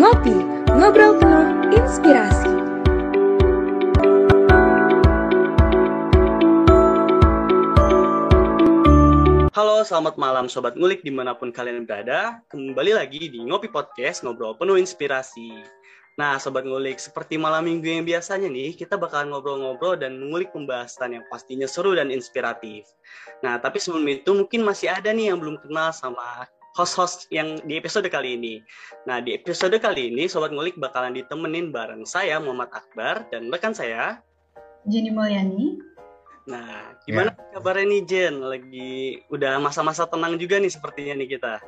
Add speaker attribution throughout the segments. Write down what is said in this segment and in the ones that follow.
Speaker 1: Ngopi, ngobrol penuh inspirasi.
Speaker 2: Halo, selamat malam Sobat Ngulik di mana pun kalian berada. Kembali lagi di Ngopi Podcast, ngobrol penuh inspirasi. Nah, Sobat Ngulik, seperti malam minggu yang biasanya nih, kita bakalan ngobrol-ngobrol dan mengulik pembahasan yang pastinya seru dan inspiratif. Nah, tapi sebelum itu mungkin masih ada nih yang belum kenal sama host-host yang di episode kali ini. Nah, di episode kali ini, Sobat Ngulik bakalan ditemenin bareng saya, Muhammad Akbar, dan rekan saya,
Speaker 3: Jenny Mulyani.
Speaker 2: Nah, gimana ya. kabarnya nih Jen? Lagi udah masa-masa tenang juga nih sepertinya nih kita.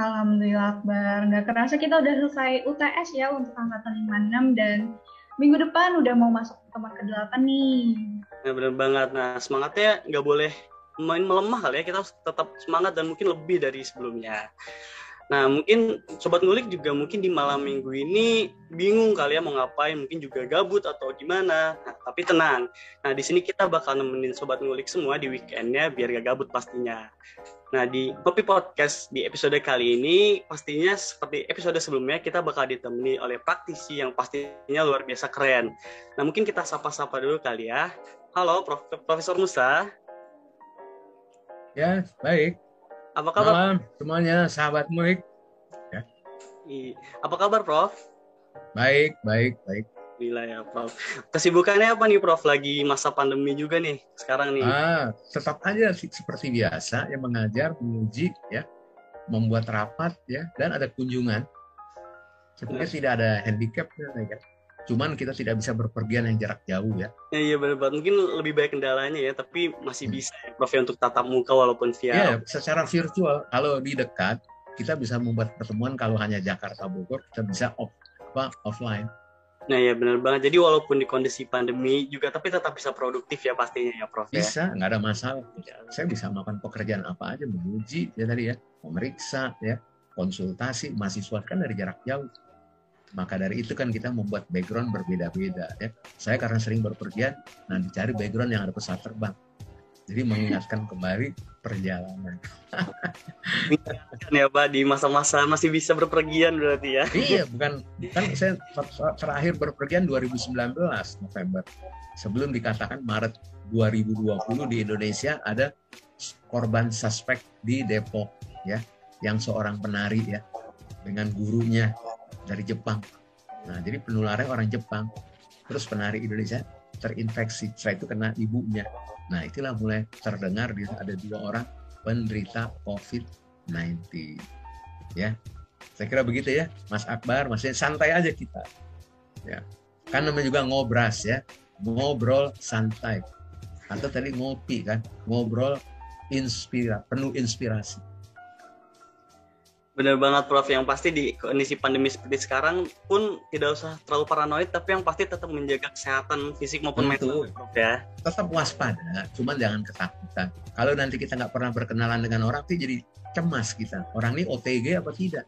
Speaker 3: Alhamdulillah Akbar. Nggak kerasa kita udah selesai UTS ya untuk angkatan 56 dan minggu depan udah mau masuk teman ke-8 nih.
Speaker 2: Nah, bener banget. Nah, semangatnya nggak boleh main melemah kali ya. Kita harus tetap semangat dan mungkin lebih dari sebelumnya. Nah, mungkin Sobat Ngulik juga mungkin di malam minggu ini bingung kali ya mau ngapain, mungkin juga gabut atau gimana. Nah, tapi tenang. Nah, di sini kita bakal nemenin Sobat Ngulik semua di weekendnya biar gak gabut pastinya. Nah, di Kopi Podcast di episode kali ini pastinya seperti episode sebelumnya kita bakal ditemani oleh praktisi yang pastinya luar biasa keren. Nah, mungkin kita sapa-sapa dulu kali ya. Halo, Prof. Profesor Musa.
Speaker 4: Ya, baik.
Speaker 2: Apa kabar?
Speaker 4: Malam semuanya, sahabat muik.
Speaker 2: Ya. Apa kabar, Prof?
Speaker 4: Baik, baik, baik.
Speaker 2: Gila ya, Prof. Kesibukannya apa nih, Prof? Lagi masa pandemi juga nih sekarang nih.
Speaker 4: Ah, tetap aja seperti biasa, yang mengajar, menguji, ya, membuat rapat, ya, dan ada kunjungan. Sebenarnya tidak ada handicapnya, ya kan? Cuman kita tidak bisa berpergian yang jarak jauh ya.
Speaker 2: ya iya benar banget. Mungkin lebih baik kendalanya ya, tapi masih hmm. bisa ya, Prof ya untuk tatap muka walaupun via.
Speaker 4: Iya, secara virtual. Kalau di dekat kita bisa membuat pertemuan kalau hanya Jakarta Bogor kita bisa off apa offline.
Speaker 2: Nah ya benar banget. Jadi walaupun di kondisi pandemi juga tapi tetap bisa produktif ya pastinya ya Prof.
Speaker 4: Ya. Bisa, nggak ada masalah. Saya bisa melakukan pekerjaan apa aja, menguji ya tadi ya, memeriksa ya, konsultasi mahasiswa kan dari jarak jauh. Maka dari itu kan kita membuat background berbeda-beda ya. Saya karena sering berpergian, nah dicari background yang ada pesawat terbang. Jadi mengingatkan kembali perjalanan.
Speaker 2: ya Pak, di masa-masa masih bisa berpergian berarti ya.
Speaker 4: Iya, bukan kan saya terakhir berpergian 2019 November. Sebelum dikatakan Maret 2020 di Indonesia ada korban suspek di Depok ya, yang seorang penari ya dengan gurunya dari Jepang. Nah, jadi penularan orang Jepang. Terus penari Indonesia terinfeksi. Setelah itu kena ibunya. Nah, itulah mulai terdengar di ada dua orang penderita COVID-19. Ya, saya kira begitu ya, Mas Akbar. Maksudnya santai aja kita. Ya, kan namanya juga ngobras ya, ngobrol santai. Atau tadi ngopi kan, ngobrol inspira, penuh inspirasi.
Speaker 2: Bener banget Prof, yang pasti di kondisi pandemi seperti sekarang pun tidak usah terlalu paranoid, tapi yang pasti tetap menjaga kesehatan fisik maupun mental Prof ya.
Speaker 4: Tetap waspada, cuman jangan ketakutan. Kalau nanti kita nggak pernah berkenalan dengan orang, itu jadi cemas kita. Orang ini OTG apa tidak?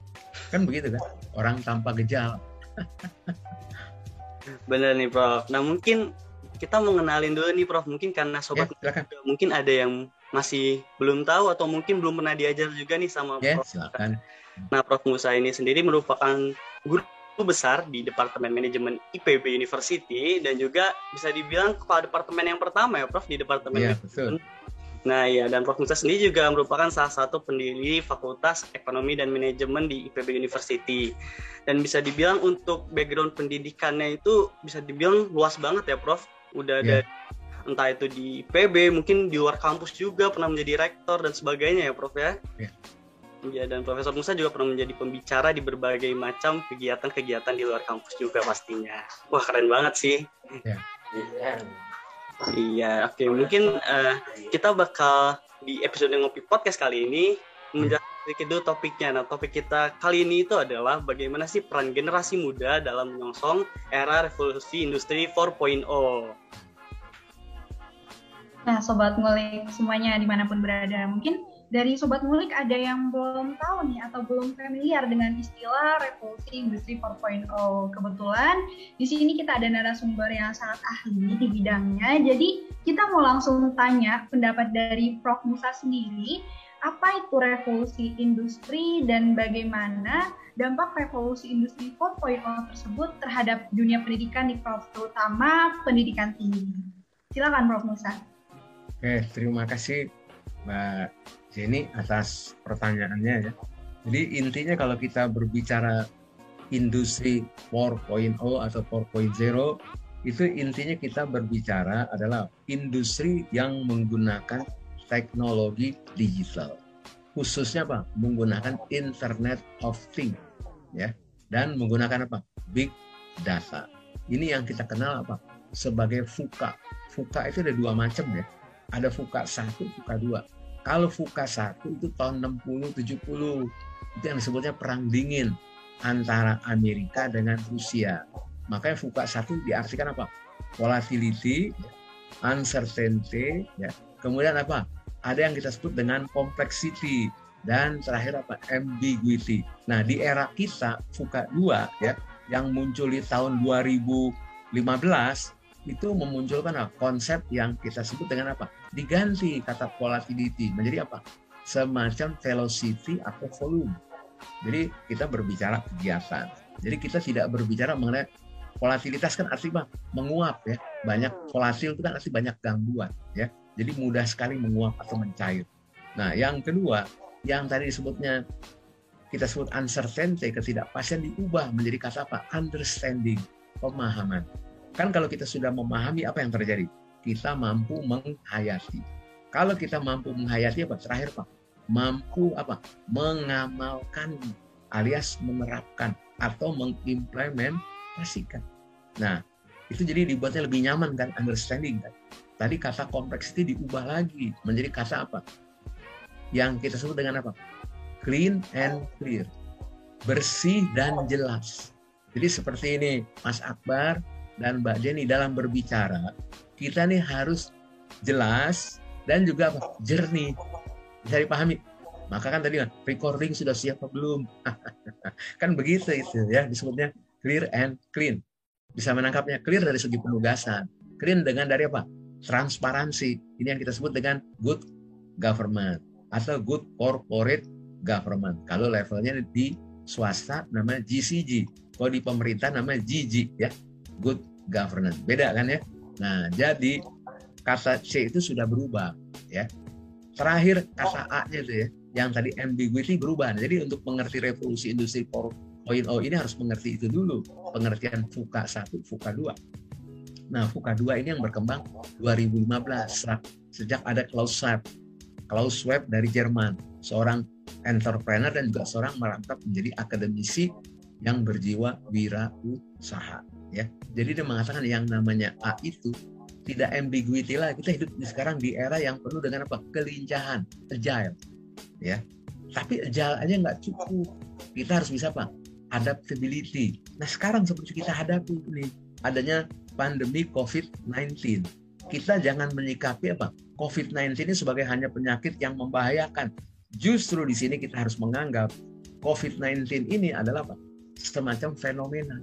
Speaker 4: Kan begitu kan? Orang tanpa gejala.
Speaker 2: Bener nih Prof. Nah mungkin kita mau ngenalin dulu nih Prof. Mungkin karena sobat ya, mungkin ada yang masih belum tahu atau mungkin belum pernah diajar juga nih sama
Speaker 4: ya, Prof. Silakan.
Speaker 2: Nah, Prof Musa ini sendiri merupakan guru besar di Departemen Manajemen IPB University dan juga bisa dibilang kepala departemen yang pertama ya Prof di Departemen
Speaker 4: ya, betul.
Speaker 2: Nah ya dan Prof Musa sendiri juga merupakan salah satu pendiri Fakultas Ekonomi dan Manajemen di IPB University dan bisa dibilang untuk background pendidikannya itu bisa dibilang luas banget ya Prof udah ya. dari entah itu di PB mungkin di luar kampus juga pernah menjadi rektor dan sebagainya ya Prof ya. Ya. Ya dan Profesor Musa juga pernah menjadi pembicara di berbagai macam kegiatan-kegiatan di luar kampus juga pastinya. Wah keren banget sih. Ya. Iya, oke okay. mungkin uh, kita bakal di episode ngopi podcast kali ini menjelaskan sedikit dulu topiknya. Nah, topik kita kali ini itu adalah bagaimana sih peran generasi muda dalam menyongsong era revolusi industri 4.0.
Speaker 3: Nah, Sobat Ngulik semuanya di mana pun berada, mungkin dari Sobat Ngulik ada yang belum tahu nih atau belum familiar dengan istilah revolusi industri 4.0. Kebetulan di sini kita ada narasumber yang sangat ahli di bidangnya, jadi kita mau langsung tanya pendapat dari Prof. Musa sendiri, apa itu revolusi industri dan bagaimana dampak revolusi industri 4.0 tersebut terhadap dunia pendidikan di Prof, terutama pendidikan tinggi. Silakan Prof Musa.
Speaker 4: Oke, terima kasih Mbak Jenny atas pertanyaannya ya. Jadi intinya kalau kita berbicara industri 4.0 atau 4.0 itu intinya kita berbicara adalah industri yang menggunakan teknologi digital. Khususnya apa? Menggunakan Internet of Things ya dan menggunakan apa? Big data. Ini yang kita kenal apa? Sebagai FUKA. FUKA itu ada dua macam ya. Ada FUKA 1, FUKA 2. Kalau FUKA 1 itu tahun 60 70 itu yang disebutnya perang dingin antara Amerika dengan Rusia. Makanya FUKA satu diartikan apa? Volatility, uncertainty, ya. Kemudian apa? Ada yang kita sebut dengan complexity dan terakhir apa? ambiguity. Nah, di era kita FUKA 2 ya yang muncul di tahun 2015 itu memunculkan apa? konsep yang kita sebut dengan apa? Diganti kata volatility menjadi apa? Semacam velocity atau volume. Jadi kita berbicara kegiatan. Jadi kita tidak berbicara mengenai volatilitas kan artinya menguap ya. Banyak volatil itu kan arti banyak gangguan ya. Jadi mudah sekali menguap atau mencair. Nah, yang kedua, yang tadi disebutnya kita sebut uncertainty, ketidakpastian diubah menjadi kata apa? Understanding, pemahaman. Kan kalau kita sudah memahami apa yang terjadi, kita mampu menghayati. Kalau kita mampu menghayati apa? Terakhir Pak, mampu apa mengamalkan alias menerapkan atau mengimplementasikan. Nah, itu jadi dibuatnya lebih nyaman kan, understanding kan. Tadi kata complexity diubah lagi menjadi kata apa? Yang kita sebut dengan apa? Clean and clear. Bersih dan jelas. Jadi seperti ini Mas Akbar dan Mbak Jenny dalam berbicara, kita nih harus jelas dan juga jernih. Bisa dipahami? Maka kan tadi kan recording sudah siap atau belum? Kan begitu itu ya disebutnya clear and clean. Bisa menangkapnya clear dari segi penugasan clean dengan dari apa? Transparansi. Ini yang kita sebut dengan good government atau good corporate government. Kalau levelnya di swasta namanya GCG kalau di pemerintah namanya GG ya good governance beda kan ya nah jadi kata C itu sudah berubah ya Terakhir kata A-nya itu ya, yang tadi ambiguity berubah. Jadi untuk mengerti revolusi industri 4.0 ini harus mengerti itu dulu. Pengertian FUKA 1, FUKA 2. Nah, FUKA 2 ini yang berkembang 2015 sejak ada Klaus Schwab. Klaus Schwab dari Jerman, seorang entrepreneur dan juga seorang merangkap menjadi akademisi yang berjiwa wirausaha ya. Jadi dia mengatakan yang namanya A itu tidak ambiguity lah. Kita hidup di sekarang di era yang penuh dengan apa? Kelincahan. Agile. Ya. Tapi agile aja nggak cukup. Kita harus bisa apa? Adaptability. Nah sekarang seperti kita hadapi ini adanya pandemi COVID-19 kita jangan menyikapi apa? COVID-19 ini sebagai hanya penyakit yang membahayakan. Justru di sini kita harus menganggap COVID-19 ini adalah apa? Semacam fenomena.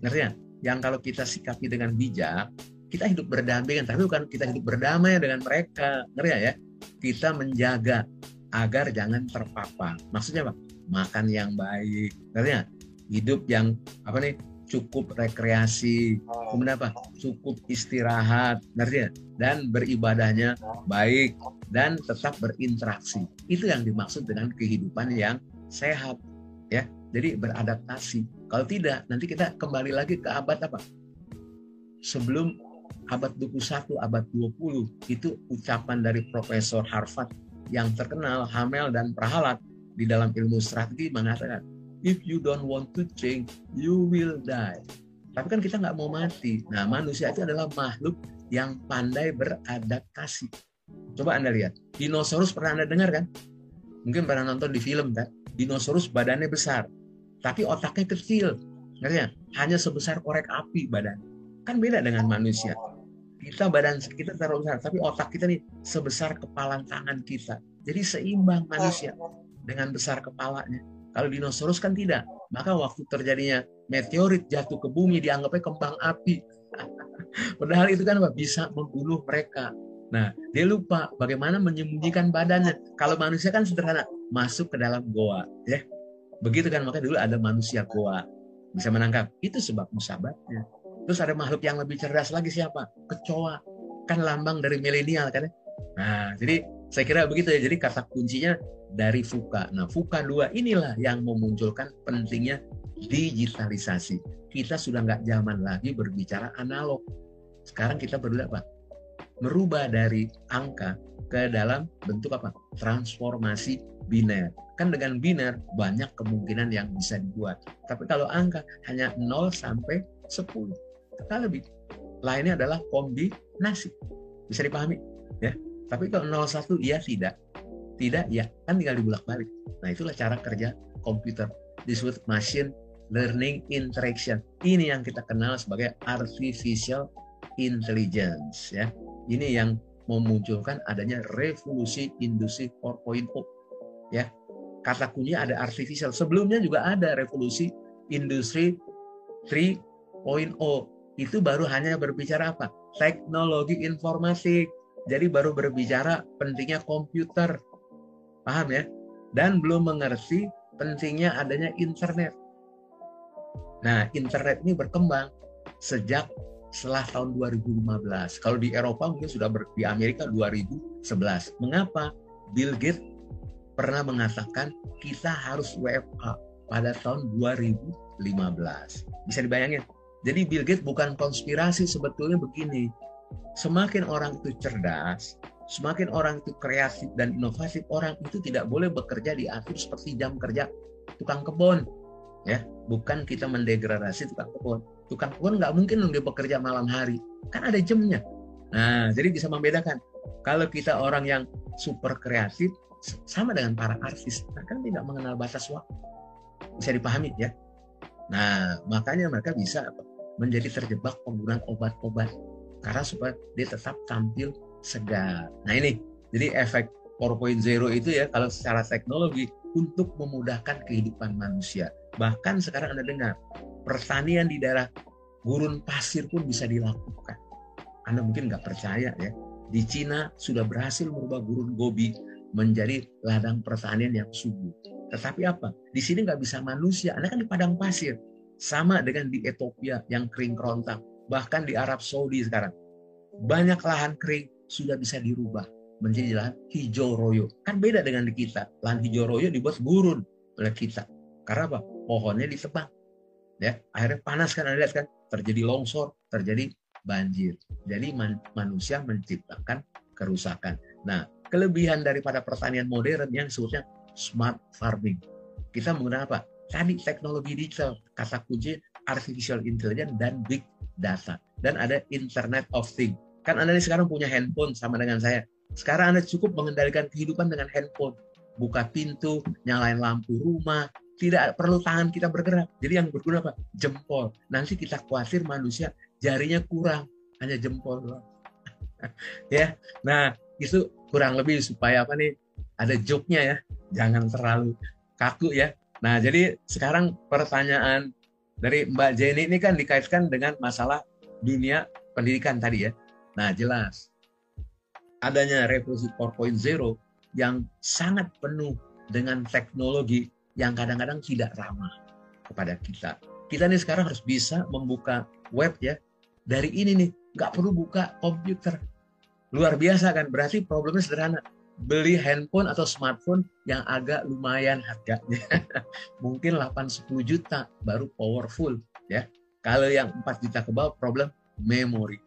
Speaker 4: Ngerti ya yang kalau kita sikapi dengan bijak kita hidup berdampingan tapi bukan kita hidup berdamai dengan mereka. Ngerti ya? Kita menjaga agar jangan terpapar. Maksudnya apa? Makan yang baik. Ngerti ya hidup yang apa nih cukup rekreasi. Kemudian apa? Cukup istirahat. Ngerti ya dan beribadahnya baik. Dan tetap berinteraksi. Itu yang dimaksud dengan kehidupan yang sehat. Ya? Jadi beradaptasi kalau tidak nanti kita kembali lagi ke abad apa? Sebelum abad 21, abad 20 itu ucapan dari Profesor Harvard yang terkenal Hamel dan Prahalat di dalam ilmu strategi mengatakan if you don't want to change you will die. Tapi kan kita nggak mau mati. Nah manusia itu adalah makhluk yang pandai beradaptasi. Coba anda lihat dinosaurus pernah anda dengar kan? Mungkin pernah nonton di film kan? Dinosaurus badannya besar tapi otaknya kecil ngerti hanya sebesar korek api badan. Kan beda dengan manusia. Kita badan kita terlalu besar tapi otak kita nih sebesar kepala tangan kita. Jadi seimbang manusia dengan besar kepalanya. Kalau dinosaurus kan tidak. Maka waktu terjadinya meteorit jatuh ke bumi dianggapnya kembang api. Padahal itu kan bisa membunuh mereka. Nah, dia lupa bagaimana menyembunyikan badannya. Kalau manusia kan sederhana, masuk ke dalam goa, ya. Begitu kan makanya dulu ada manusia goa bisa menangkap. Itu sebab musabatnya. Terus ada makhluk yang lebih cerdas lagi siapa? Kecoa. Kan lambang dari milenial kan ya. Nah, jadi saya kira begitu ya. Jadi kata kuncinya dari FUKA. Nah, FUKA 2 inilah yang memunculkan pentingnya digitalisasi. Kita sudah nggak zaman lagi berbicara analog. Sekarang kita berdua apa? merubah dari angka ke dalam bentuk apa? Transformasi biner. Kan dengan biner banyak kemungkinan yang bisa dibuat. Tapi kalau angka hanya 0 sampai 10. Kita lebih. Lainnya adalah kombinasi. Bisa dipahami? Ya. Tapi kalau 01 iya tidak. Tidak ya, kan tinggal dibulak-balik. Nah, itulah cara kerja komputer. Disebut machine learning interaction. Ini yang kita kenal sebagai artificial intelligence ya. Ini yang memunculkan adanya revolusi industri 4.0 ya. Kata kunci ada artificial. Sebelumnya juga ada revolusi industri 3.0. Itu baru hanya berbicara apa? Teknologi informasi. Jadi baru berbicara pentingnya komputer. Paham ya? Dan belum mengerti pentingnya adanya internet. Nah, internet ini berkembang sejak setelah tahun 2015. Kalau di Eropa mungkin sudah ber, di Amerika 2011. Mengapa? Bill Gates pernah mengatakan kita harus WFA pada tahun 2015. Bisa dibayangin? Jadi Bill Gates bukan konspirasi sebetulnya begini. Semakin orang itu cerdas, semakin orang itu kreatif dan inovatif, orang itu tidak boleh bekerja diatur seperti jam kerja tukang kebun. Ya, bukan kita mendegradasi tukang kebun tukang kebun nggak mungkin dia bekerja malam hari kan ada jamnya nah jadi bisa membedakan kalau kita orang yang super kreatif sama dengan para artis. Mereka kan tidak mengenal batas waktu. Bisa dipahami ya? Nah makanya mereka bisa menjadi terjebak penggunaan obat-obat karena supaya dia tetap tampil segar. Nah ini. Jadi efek 4.0 itu ya kalau secara teknologi untuk memudahkan kehidupan manusia. Bahkan sekarang anda dengar pertanian di daerah gurun pasir pun bisa dilakukan. Anda mungkin nggak percaya ya. Di Cina sudah berhasil merubah gurun gobi menjadi ladang pertanian yang subur. Tetapi apa? Di sini nggak bisa manusia. Anda kan di padang pasir. Sama dengan di Ethiopia yang kering kerontang. Bahkan di Arab Saudi sekarang. Banyak lahan kering sudah bisa dirubah menjadi lahan hijau royo. Kan beda dengan di kita. Lahan hijau royo dibuat gurun oleh kita. Karena apa? Pohonnya ditebang ya akhirnya panas kan anda lihat kan terjadi longsor terjadi banjir jadi man, manusia menciptakan kerusakan nah kelebihan daripada pertanian modern yang disebutnya smart farming kita menggunakan apa tadi teknologi digital kata kunci artificial intelligence dan big data dan ada internet of things kan anda ini sekarang punya handphone sama dengan saya sekarang anda cukup mengendalikan kehidupan dengan handphone buka pintu nyalain lampu rumah tidak perlu tangan kita bergerak. Jadi yang berguna apa? Jempol. Nanti kita khawatir manusia jarinya kurang, hanya jempol doang. ya. Nah, itu kurang lebih supaya apa nih? Ada joknya ya. Jangan terlalu kaku ya. Nah, jadi sekarang pertanyaan dari Mbak Jenny ini kan dikaitkan dengan masalah dunia pendidikan tadi ya. Nah, jelas adanya revolusi 4.0 yang sangat penuh dengan teknologi yang kadang-kadang tidak ramah kepada kita. Kita nih sekarang harus bisa membuka web ya. Dari ini nih, nggak perlu buka komputer. Luar biasa kan, berarti problemnya sederhana. Beli handphone atau smartphone yang agak lumayan harganya. Mungkin 8-10 juta baru powerful ya. Kalau yang 4 juta ke bawah problem memori.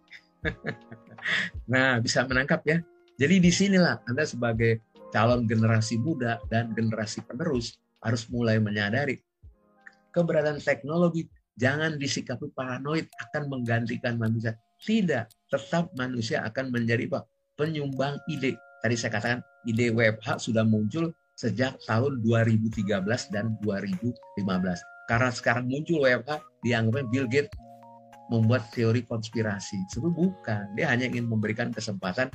Speaker 4: nah, bisa menangkap ya. Jadi di sinilah Anda sebagai calon generasi muda dan generasi penerus harus mulai menyadari keberadaan teknologi jangan disikapi paranoid akan menggantikan manusia. Tidak, tetap manusia akan menjadi Pak, penyumbang ide. Tadi saya katakan ide WFH sudah muncul sejak tahun 2013 dan 2015. Karena sekarang muncul WFH dianggapnya Bill Gates membuat teori konspirasi. Sebenarnya bukan, dia hanya ingin memberikan kesempatan.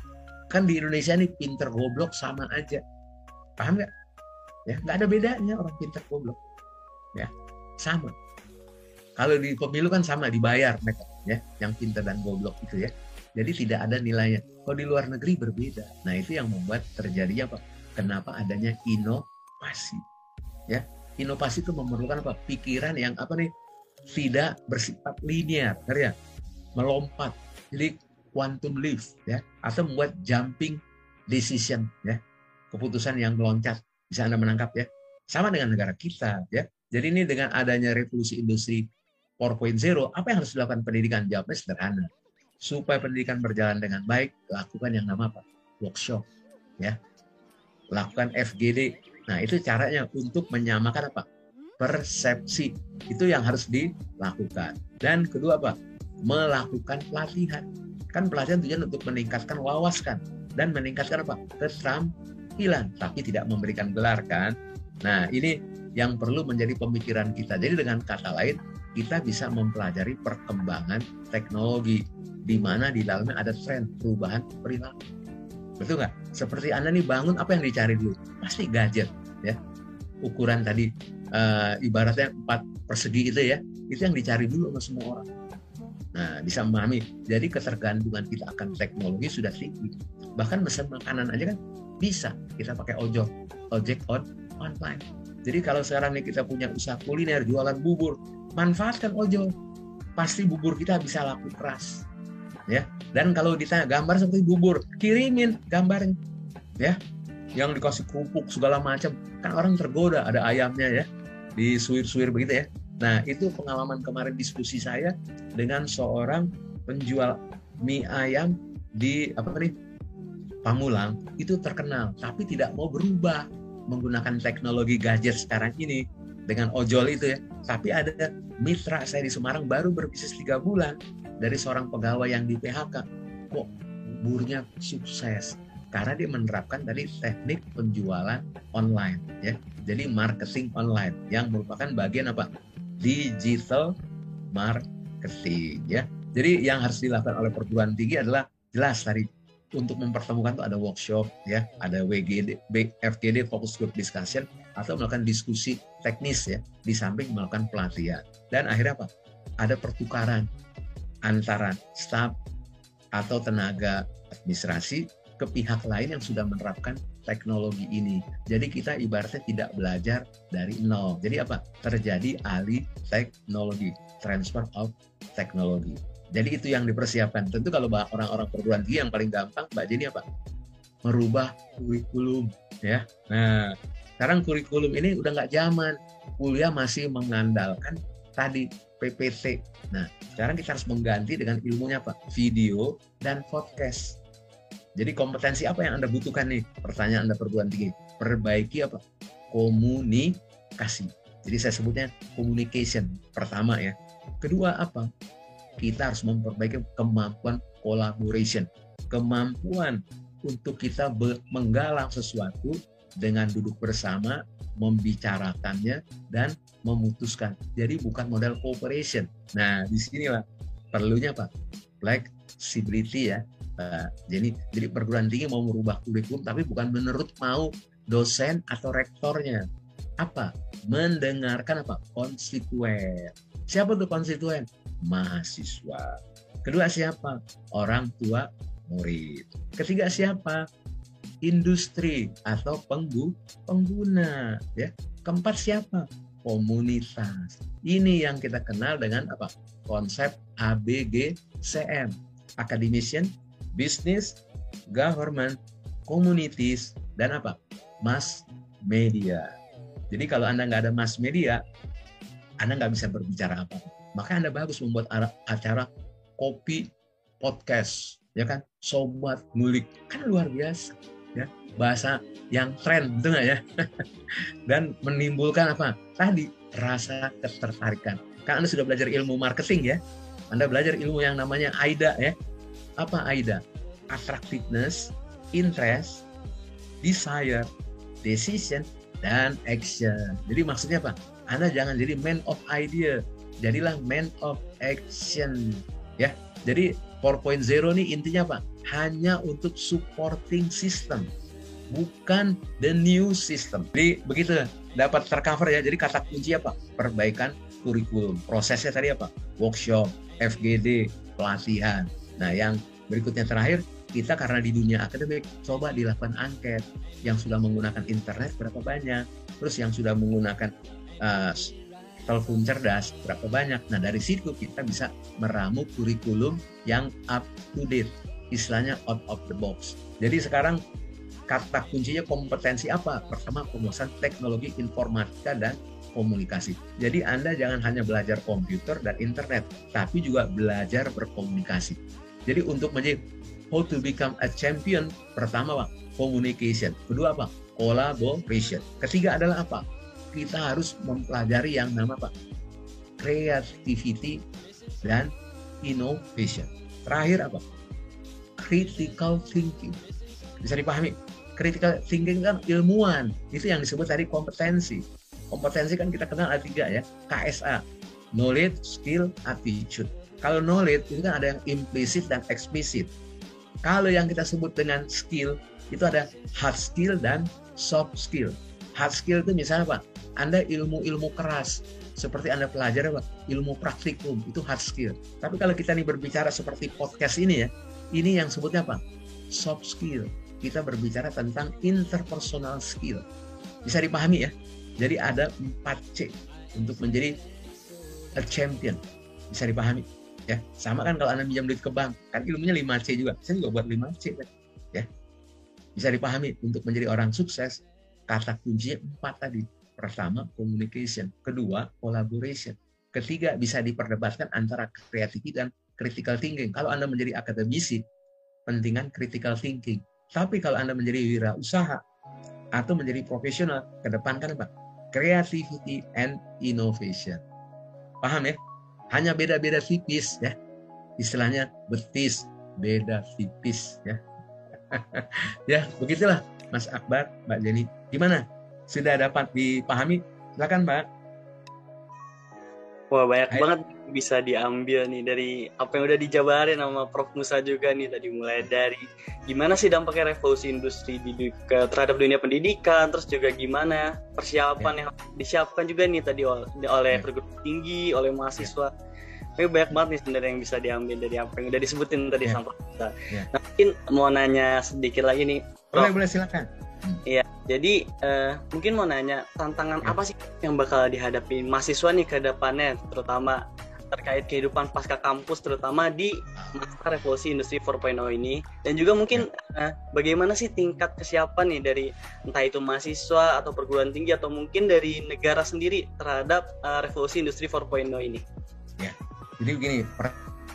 Speaker 4: Kan di Indonesia ini pinter goblok sama aja. Paham nggak? ya nggak ada bedanya orang pintar goblok ya sama kalau di pemilu kan sama dibayar mereka ya yang pintar dan goblok itu ya Jadi tidak ada nilainya. Kalau di luar negeri berbeda. Nah itu yang membuat terjadinya apa? Kenapa adanya inovasi? Ya, inovasi itu memerlukan apa? Pikiran yang apa nih? Tidak bersifat linear, ya? Melompat. Jadi quantum leap, ya, atau membuat jumping decision, ya, keputusan yang meloncat. Bisa anda menangkap ya? Sama dengan negara kita, ya. Jadi ini dengan adanya revolusi industri 4.0, apa yang harus dilakukan pendidikan? Jawabnya sederhana supaya pendidikan berjalan dengan baik, lakukan yang nama apa? Workshop, ya. Lakukan FGD. Nah, itu caranya untuk menyamakan apa? Persepsi. Itu yang harus dilakukan. Dan kedua apa? Melakukan pelatihan. Kan pelatihan tujuan untuk meningkatkan wawasan dan meningkatkan apa? Keterampilan, tapi tidak memberikan gelar kan. Nah, ini yang perlu menjadi pemikiran kita. Jadi dengan kata lain, kita bisa mempelajari perkembangan teknologi di mana di dalamnya ada tren perubahan perilaku. Betul nggak? Seperti Anda nih bangun, apa yang dicari dulu? Pasti gadget, ya. Ukuran tadi uh, ibaratnya empat persegi itu ya, itu yang dicari dulu sama semua orang. Nah, bisa memahami. Jadi ketergantungan kita akan teknologi sudah tinggi. Bahkan pesan makanan aja kan bisa kita pakai ojol, ojek on online. Jadi kalau sekarang nih kita punya usaha kuliner, jualan bubur, manfaatkan ojol. Pasti bubur kita bisa laku keras ya. Dan kalau ditanya gambar seperti bubur kirimin gambarnya ya. Yang dikasih kerupuk segala macam. Kan orang tergoda ada ayamnya ya. Disuir-suir begitu ya. Nah itu pengalaman kemarin diskusi saya dengan seorang penjual mie ayam di apa nih Pamulang. Itu terkenal tapi tidak mau berubah menggunakan teknologi gadget sekarang ini dengan ojol itu ya. Tapi ada mitra saya di Semarang baru berbisnis tiga bulan dari seorang pegawai yang di PHK kok buburnya sukses? Karena dia menerapkan tadi teknik penjualan online ya. Jadi marketing online yang merupakan bagian apa? Digital marketing ya. Jadi yang harus dilakukan oleh perguruan tinggi adalah jelas tadi untuk mempertemukan itu ada workshop ya. Ada WGD FGD focus group discussion atau melakukan diskusi teknis ya. Di samping melakukan pelatihan. Dan akhirnya apa? Ada pertukaran antara staf atau tenaga administrasi ke pihak lain yang sudah menerapkan teknologi ini. Jadi kita ibaratnya tidak belajar dari nol. Jadi apa? Terjadi alih teknologi, transfer of teknologi. Jadi itu yang dipersiapkan. Tentu kalau orang-orang perguruan tinggi yang paling gampang, Mbak Jenny apa? Merubah kurikulum, ya. Nah, sekarang kurikulum ini udah nggak zaman. Kuliah masih mengandalkan tadi PPT. Nah, sekarang kita harus mengganti dengan ilmunya apa? Video dan podcast. Jadi kompetensi apa yang Anda butuhkan nih? Pertanyaan Anda perguruan tinggi. Perbaiki apa? Komunikasi. Jadi saya sebutnya communication pertama ya. Kedua apa? Kita harus memperbaiki kemampuan collaboration. Kemampuan untuk kita menggalang sesuatu dengan duduk bersama, membicarakannya, dan memutuskan. Jadi bukan model cooperation. Nah, di di sinilah perlunya Pak, flexibility ya. Jadi jadi perguruan tinggi mau merubah kurikulum tapi bukan menurut mau dosen atau rektornya. Apa? Mendengarkan apa? Konstituen. Siapa tuh konstituen? Mahasiswa. Kedua siapa? Orang tua murid. Ketiga siapa? Industri atau penggu, pengguna. Ya. Keempat siapa? Komunitas. Ini yang kita kenal dengan apa? Konsep ABGCM. Academician, Business, Government, Communities, dan apa? Mass Media. Jadi kalau Anda nggak ada mass media, Anda nggak bisa berbicara apa. Maka Anda bagus membuat acara kopi podcast, ya kan? Sobat ngulik, kan luar biasa. Ya, bahasa yang tren, betul ya? Dan menimbulkan apa? Tadi rasa ketertarikan. Kan Anda sudah belajar ilmu marketing ya? Anda belajar ilmu yang namanya AIDA ya. Apa AIDA? Attractiveness, interest, desire, decision, dan action. Jadi maksudnya apa? Anda jangan jadi man of idea, jadilah man of action. Ya, jadi 4.0 ini intinya apa? Hanya untuk supporting system bukan the new system. Jadi begitu dapat tercover ya. Jadi kata kunci apa? Perbaikan kurikulum. Prosesnya tadi apa? Workshop, FGD, pelatihan. Nah, yang berikutnya terakhir kita karena di dunia akademik coba dilakukan angket yang sudah menggunakan internet berapa banyak terus yang sudah menggunakan uh, telepon cerdas berapa banyak nah dari situ kita bisa meramu kurikulum yang up to date istilahnya out of the box jadi sekarang kata kuncinya kompetensi apa? Pertama, penguasaan teknologi informatika dan komunikasi. Jadi Anda jangan hanya belajar komputer dan internet, tapi juga belajar berkomunikasi. Jadi untuk menjadi how to become a champion, pertama Pak, communication. Kedua apa? Collaboration. Ketiga adalah apa? Kita harus mempelajari yang nama Pak, creativity dan innovation. Terakhir apa? Critical thinking. Bisa dipahami? critical thinking kan ilmuwan. Itu yang disebut tadi kompetensi. Kompetensi kan kita kenal ada tiga ya KSA knowledge skill attitude. Kalau knowledge itu kan ada yang implisit dan eksplisit kalau yang kita sebut dengan skill itu ada hard skill dan soft skill. Hard skill itu misalnya pak anda ilmu-ilmu keras. Seperti anda pelajari ilmu praktikum itu hard skill. Tapi kalau kita nih berbicara seperti podcast ini ya ini yang sebutnya apa soft skill kita berbicara tentang interpersonal skill. Bisa dipahami ya? Jadi ada 4C untuk menjadi a champion. Bisa dipahami ya. Sama kan kalau Anda minjam duit ke bank, kan ilmunya 5C juga. Saya juga buat 5C kan. Ya. Bisa dipahami untuk menjadi orang sukses, kata kuncinya empat tadi. Pertama, communication. Kedua, collaboration. Ketiga, bisa diperdebatkan antara creativity dan critical thinking. Kalau Anda menjadi akademisi, pentingan critical thinking. Tapi kalau Anda menjadi wirausaha atau menjadi profesional, kedepankan apa? Creativity and innovation. Paham ya? Hanya beda-beda tipis ya. Istilahnya betis, beda tipis ya. ya, begitulah Mas Akbar, Mbak Jenny. Gimana? Sudah dapat dipahami? Silakan, Mbak.
Speaker 2: Wah banyak Ayo. banget bisa diambil nih dari apa yang udah dijabarin sama Prof Musa juga nih tadi mulai dari gimana sih dampaknya revolusi industri di, ke, terhadap dunia pendidikan terus juga gimana persiapan ya. yang disiapkan juga nih tadi oleh, oleh ya. perguruan tinggi oleh mahasiswa ya. banyak banget nih sebenarnya yang bisa diambil dari apa yang udah disebutin tadi ya. sama Prof Musa. Ya. Nah, mungkin mau nanya sedikit lagi nih.
Speaker 4: Prof. Boleh boleh silakan.
Speaker 2: Iya, jadi uh, mungkin mau nanya tantangan apa sih yang bakal dihadapi mahasiswa nih ke depannya, terutama terkait kehidupan pasca kampus, terutama di masa revolusi industri 4.0 ini, dan juga mungkin uh, bagaimana sih tingkat kesiapan nih dari entah itu mahasiswa atau perguruan tinggi atau mungkin dari negara sendiri terhadap uh, revolusi industri 4.0 ini?
Speaker 4: Ya, jadi begini,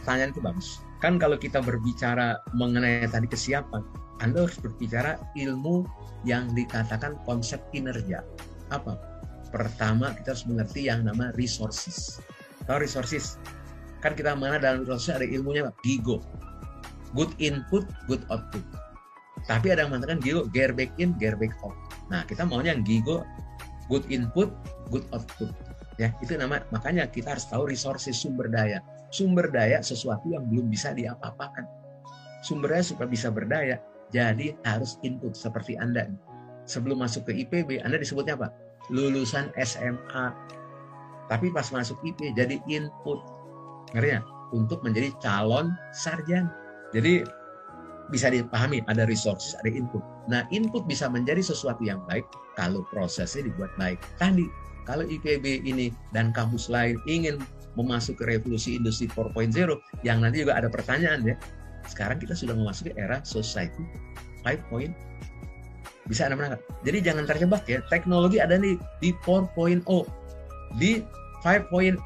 Speaker 4: pertanyaan itu bagus. Kan kalau kita berbicara mengenai tadi kesiapan, Anda harus berbicara ilmu yang dikatakan konsep kinerja. Apa? Pertama kita harus mengerti yang nama resources. Tahu resources? Kan kita mana dalam resources ada ilmunya GIGO. Good input, good output. Tapi ada yang mengatakan GIGO, gear back in, gear back out. Nah, kita maunya yang GIGO, good input, good output. Ya, itu nama makanya kita harus tahu resources sumber daya. Sumber daya sesuatu yang belum bisa diapa-apakan. Sumber daya supaya bisa berdaya, jadi harus input seperti Anda. Sebelum masuk ke IPB, Anda disebutnya apa? Lulusan SMA. Tapi pas masuk IP jadi input. Ngerti ya? Untuk menjadi calon sarjana. Jadi bisa dipahami ada resource, ada input. Nah, input bisa menjadi sesuatu yang baik kalau prosesnya dibuat baik. Tadi kalau IPB ini dan kampus lain ingin memasuki revolusi industri 4.0 yang nanti juga ada pertanyaan ya sekarang kita sudah memasuki era society 5.0 bisa anda menangkap? Jadi jangan terjebak ya teknologi ada nih di 4.0 di 5.0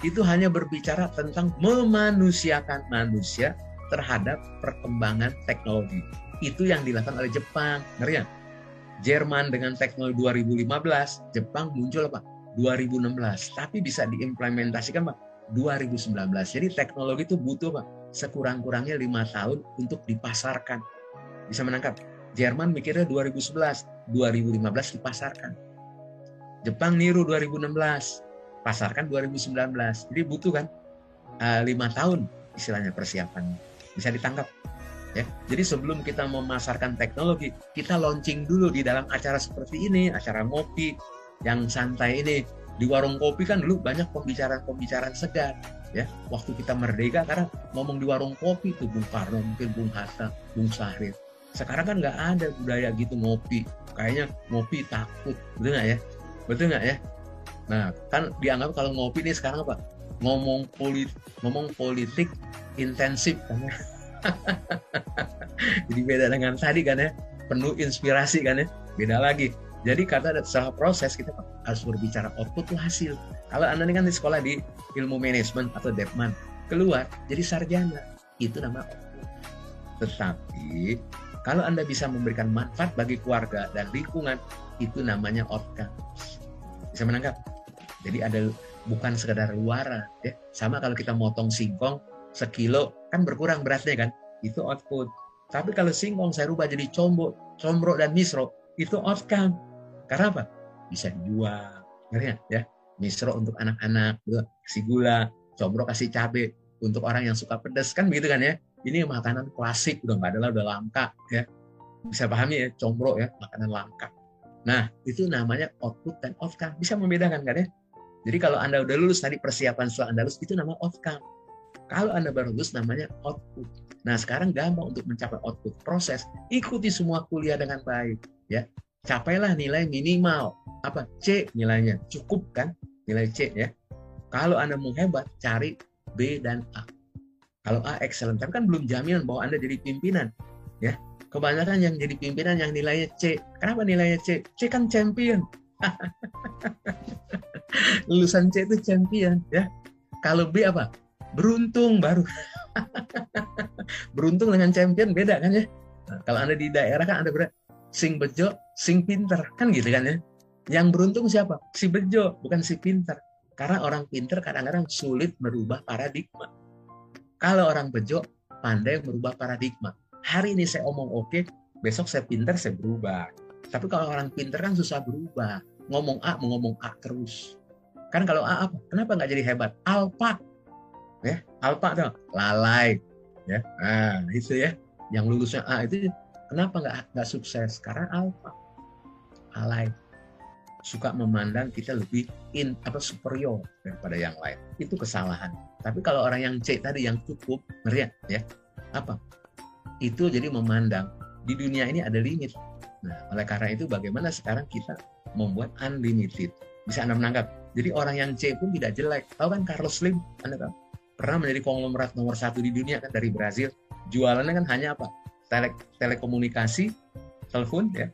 Speaker 4: itu hanya berbicara tentang memanusiakan manusia terhadap perkembangan teknologi. Itu yang dilakukan oleh Jepang ngeri ya Jerman dengan teknologi 2015 Jepang muncul apa? 2016 tapi bisa diimplementasikan Pak 2019 jadi teknologi itu butuh Pak sekurang-kurangnya lima tahun untuk dipasarkan. Bisa menangkap. Jerman mikirnya 2011, 2015 dipasarkan. Jepang niru 2016, pasarkan 2019. Jadi butuh kan uh, lima tahun istilahnya persiapan. Bisa ditangkap. Ya, jadi sebelum kita memasarkan teknologi, kita launching dulu di dalam acara seperti ini, acara ngopi yang santai ini, Di warung kopi kan dulu banyak pembicaraan-pembicaraan segar. Ya, waktu kita merdeka karena ngomong di warung kopi itu Bung Karno, mungkin Bung Hatta, Bung Sahrir. Sekarang kan nggak ada budaya gitu ngopi. Kayaknya ngopi takut, betul nggak ya? Betul nggak ya? Nah, kan dianggap kalau ngopi nih sekarang apa? Ngomong polit, ngomong politik intensif kan ya. Jadi beda dengan tadi kan ya, penuh inspirasi kan ya, beda lagi. Jadi kata setelah proses kita harus berbicara output hasil. Kalau anda ini kan di sekolah di ilmu manajemen atau Depman keluar jadi sarjana itu nama output. Tetapi kalau anda bisa memberikan manfaat bagi keluarga dan lingkungan itu namanya outcomes. Bisa menangkap? Jadi ada bukan sekedar luaran ya. Sama kalau kita motong singkong sekilo kan berkurang beratnya kan itu output. Tapi kalau singkong saya rubah jadi combo, combro dan misro itu outcome karena apa? Bisa dijual. Ngerti ya? Misro untuk anak-anak, kasih gula, combro kasih cabai untuk orang yang suka pedas kan begitu kan ya? Ini makanan klasik udah nggak ada lah udah langka ya. Bisa pahami ya, combro ya, makanan langka. Nah, itu namanya output dan outcome. Bisa membedakan kan ya? Jadi kalau Anda udah lulus tadi persiapan setelah Anda lulus itu nama outcome. Kalau Anda baru lulus namanya output. Nah, sekarang gampang untuk mencapai output proses. Ikuti semua kuliah dengan baik, ya capailah nilai minimal. Apa? C nilainya. Cukup kan? Nilai C ya. Kalau anda mau hebat cari B dan A. Kalau A excellent. Tapi kan belum jaminan bahwa anda jadi pimpinan ya. Kebanyakan yang jadi pimpinan yang nilainya C. Kenapa nilainya C? C kan champion. Lulusan C itu champion ya. Kalau B apa? Beruntung baru. Beruntung dengan champion beda kan ya? Nah, kalau anda di daerah kan anda berarti sing bejo, sing pinter. Kan gitu kan ya. Yang beruntung siapa? Si bejo, bukan si pinter. Karena orang pinter kadang-kadang sulit merubah paradigma. Kalau orang bejo, pandai merubah paradigma. Hari ini saya omong oke, okay, besok saya pinter, saya berubah. Tapi kalau orang pinter kan susah berubah. Ngomong A, mau ngomong A terus. Kan kalau A apa? Kenapa nggak jadi hebat? Alpa. Ya, alpa tuh, lalai. Ya, nah itu ya. Yang lulusnya A itu Kenapa nggak nggak sukses? Karena alfa, alay, suka memandang kita lebih in apa superior daripada yang lain. Itu kesalahan. Tapi kalau orang yang C tadi yang cukup, ngeriak ya, apa? Itu jadi memandang di dunia ini ada limit. Nah, oleh karena itu bagaimana sekarang kita membuat unlimited? Bisa Anda menangkap? Jadi orang yang C pun tidak jelek. Tahu kan Carlos Slim? Anda tahu? Pernah menjadi konglomerat nomor satu di dunia kan dari Brazil. Jualannya kan hanya apa? Tele, telekomunikasi, telepon ya.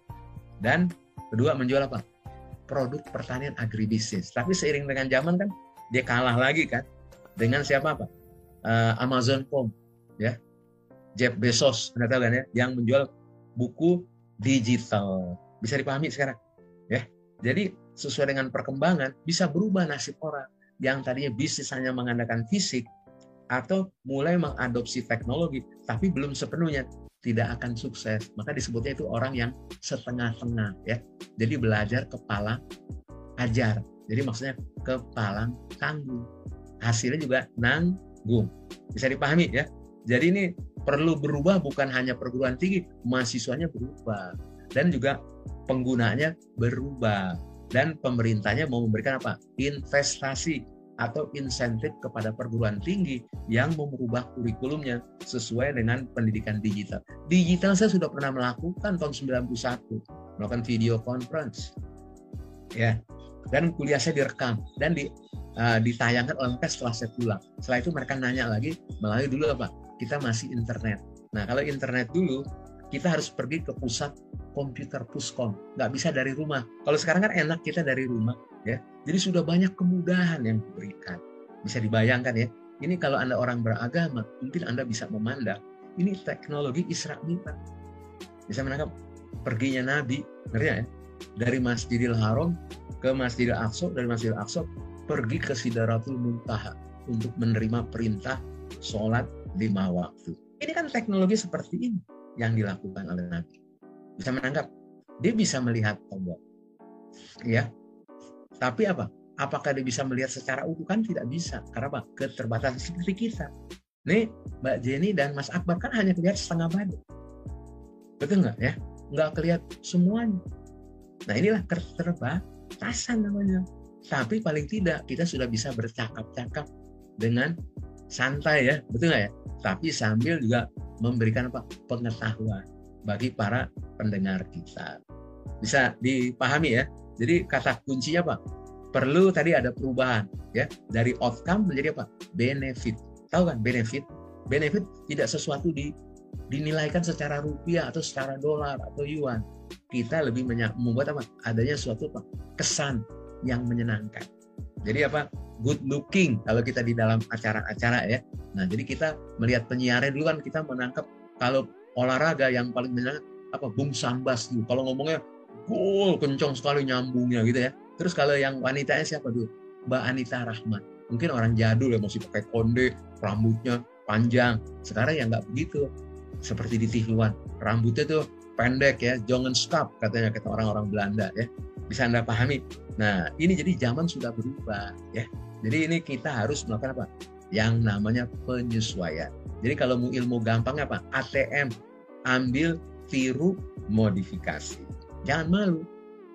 Speaker 4: Dan kedua menjual apa? Produk pertanian agribisnis. Tapi seiring dengan zaman kan dia kalah lagi kan dengan siapa apa? Uh, Amazon.com ya. Jeff Bezos, Anda tahu kan ya, yang menjual buku digital. Bisa dipahami sekarang ya. Jadi sesuai dengan perkembangan bisa berubah nasib orang yang tadinya bisnis hanya mengandalkan fisik atau mulai mengadopsi teknologi tapi belum sepenuhnya tidak akan sukses. Maka disebutnya itu orang yang setengah-tengah ya. Jadi belajar kepala ajar. Jadi maksudnya kepala tanggung. Hasilnya juga nanggung. Bisa dipahami ya. Jadi ini perlu berubah bukan hanya perguruan tinggi, mahasiswanya berubah dan juga penggunanya berubah dan pemerintahnya mau memberikan apa? investasi atau insentif kepada perguruan tinggi yang merubah kurikulumnya sesuai dengan pendidikan digital. Digital saya sudah pernah melakukan tahun 91, melakukan video conference. Ya. Dan kuliah saya direkam dan di, uh, ditayangkan oleh mereka setelah saya pulang. Setelah itu mereka nanya lagi melalui dulu apa? Kita masih internet. Nah, kalau internet dulu kita harus pergi ke pusat komputer puskom nggak bisa dari rumah kalau sekarang kan enak kita dari rumah ya. Jadi sudah banyak kemudahan yang diberikan. Bisa dibayangkan ya ini kalau anda orang beragama mungkin anda bisa memandang ini teknologi Isra Mi'raj. Bisa menangkap perginya Nabi ngerti ya? Dari Masjidil Haram ke Masjidil Aqsa dari Masjidil Aqsa pergi ke Sidratul Muntaha untuk menerima perintah sholat lima waktu. Ini kan teknologi seperti ini yang dilakukan oleh Nabi. Bisa menangkap. Dia bisa melihat tombol ya tapi apa? Apakah dia bisa melihat secara utuh? Kan tidak bisa karena apa? Keterbatasan seperti kita. Nih Mbak Jenny dan Mas Akbar kan hanya melihat setengah badan betul nggak ya? Nggak kelihatan semuanya. Nah inilah keterbatasan namanya. Tapi paling tidak kita sudah bisa bercakap-cakap dengan santai ya, betul nggak ya? Tapi sambil juga memberikan apa? Pengetahuan bagi para pendengar kita. Bisa dipahami ya. Jadi kata kuncinya apa? Perlu tadi ada perubahan ya dari outcome menjadi apa? Benefit. Tahu kan benefit? Benefit tidak sesuatu di dinilaikan secara rupiah atau secara dolar atau yuan. Kita lebih membuat apa? Adanya suatu apa? kesan yang menyenangkan. Jadi apa? Good looking kalau kita di dalam acara-acara ya. Nah, jadi kita melihat penyiarnya dulu kan kita menangkap kalau olahraga yang paling menyenangkan apa? Bung Sambas tuh. Kalau ngomongnya gol kencang sekali nyambungnya gitu ya. Terus kalau yang wanitanya siapa dulu? Mbak Anita Rahmat. Mungkin orang jadul ya masih pakai konde, rambutnya panjang. Sekarang ya nggak begitu. Seperti di TV One. Rambutnya tuh pendek ya, jangan skap katanya kata orang-orang Belanda ya. Bisa Anda pahami? Nah, ini jadi zaman sudah berubah ya. Jadi ini kita harus melakukan apa? Yang namanya penyesuaian. Jadi kalau mau ilmu gampang apa? ATM, ambil, tiru, modifikasi. Jangan malu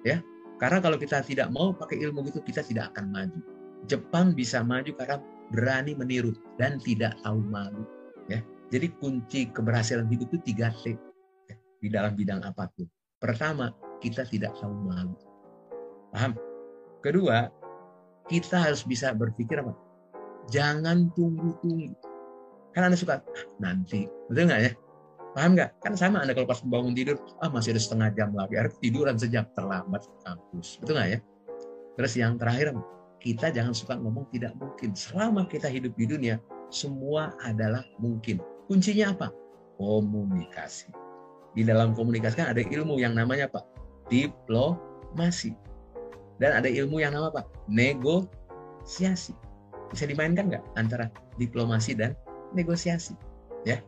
Speaker 4: ya. Karena kalau kita tidak mau pakai ilmu itu kita tidak akan maju. Jepang bisa maju karena berani meniru dan tidak tahu malu ya. Jadi kunci keberhasilan hidup itu 3 T ya, di dalam bidang apa pun. Pertama, kita tidak tahu malu. Paham? Kedua, kita harus bisa berpikir apa? Jangan tunggu-tunggu. Kan Anda suka, ah, nanti. Betul nggak ya? Paham nggak? Kan sama Anda kalau pas bangun tidur, ah masih ada setengah jam lagi. Harus tiduran sejam terlambat kampus. Betul nggak ya? Terus yang terakhir, kita jangan suka ngomong tidak mungkin. Selama kita hidup di dunia, semua adalah mungkin. Kuncinya apa? Komunikasi. Di dalam komunikasi kan ada ilmu yang namanya apa? Diplomasi. Dan ada ilmu yang nama apa? Negosiasi. Bisa dimainkan nggak antara diplomasi dan negosiasi? Ya.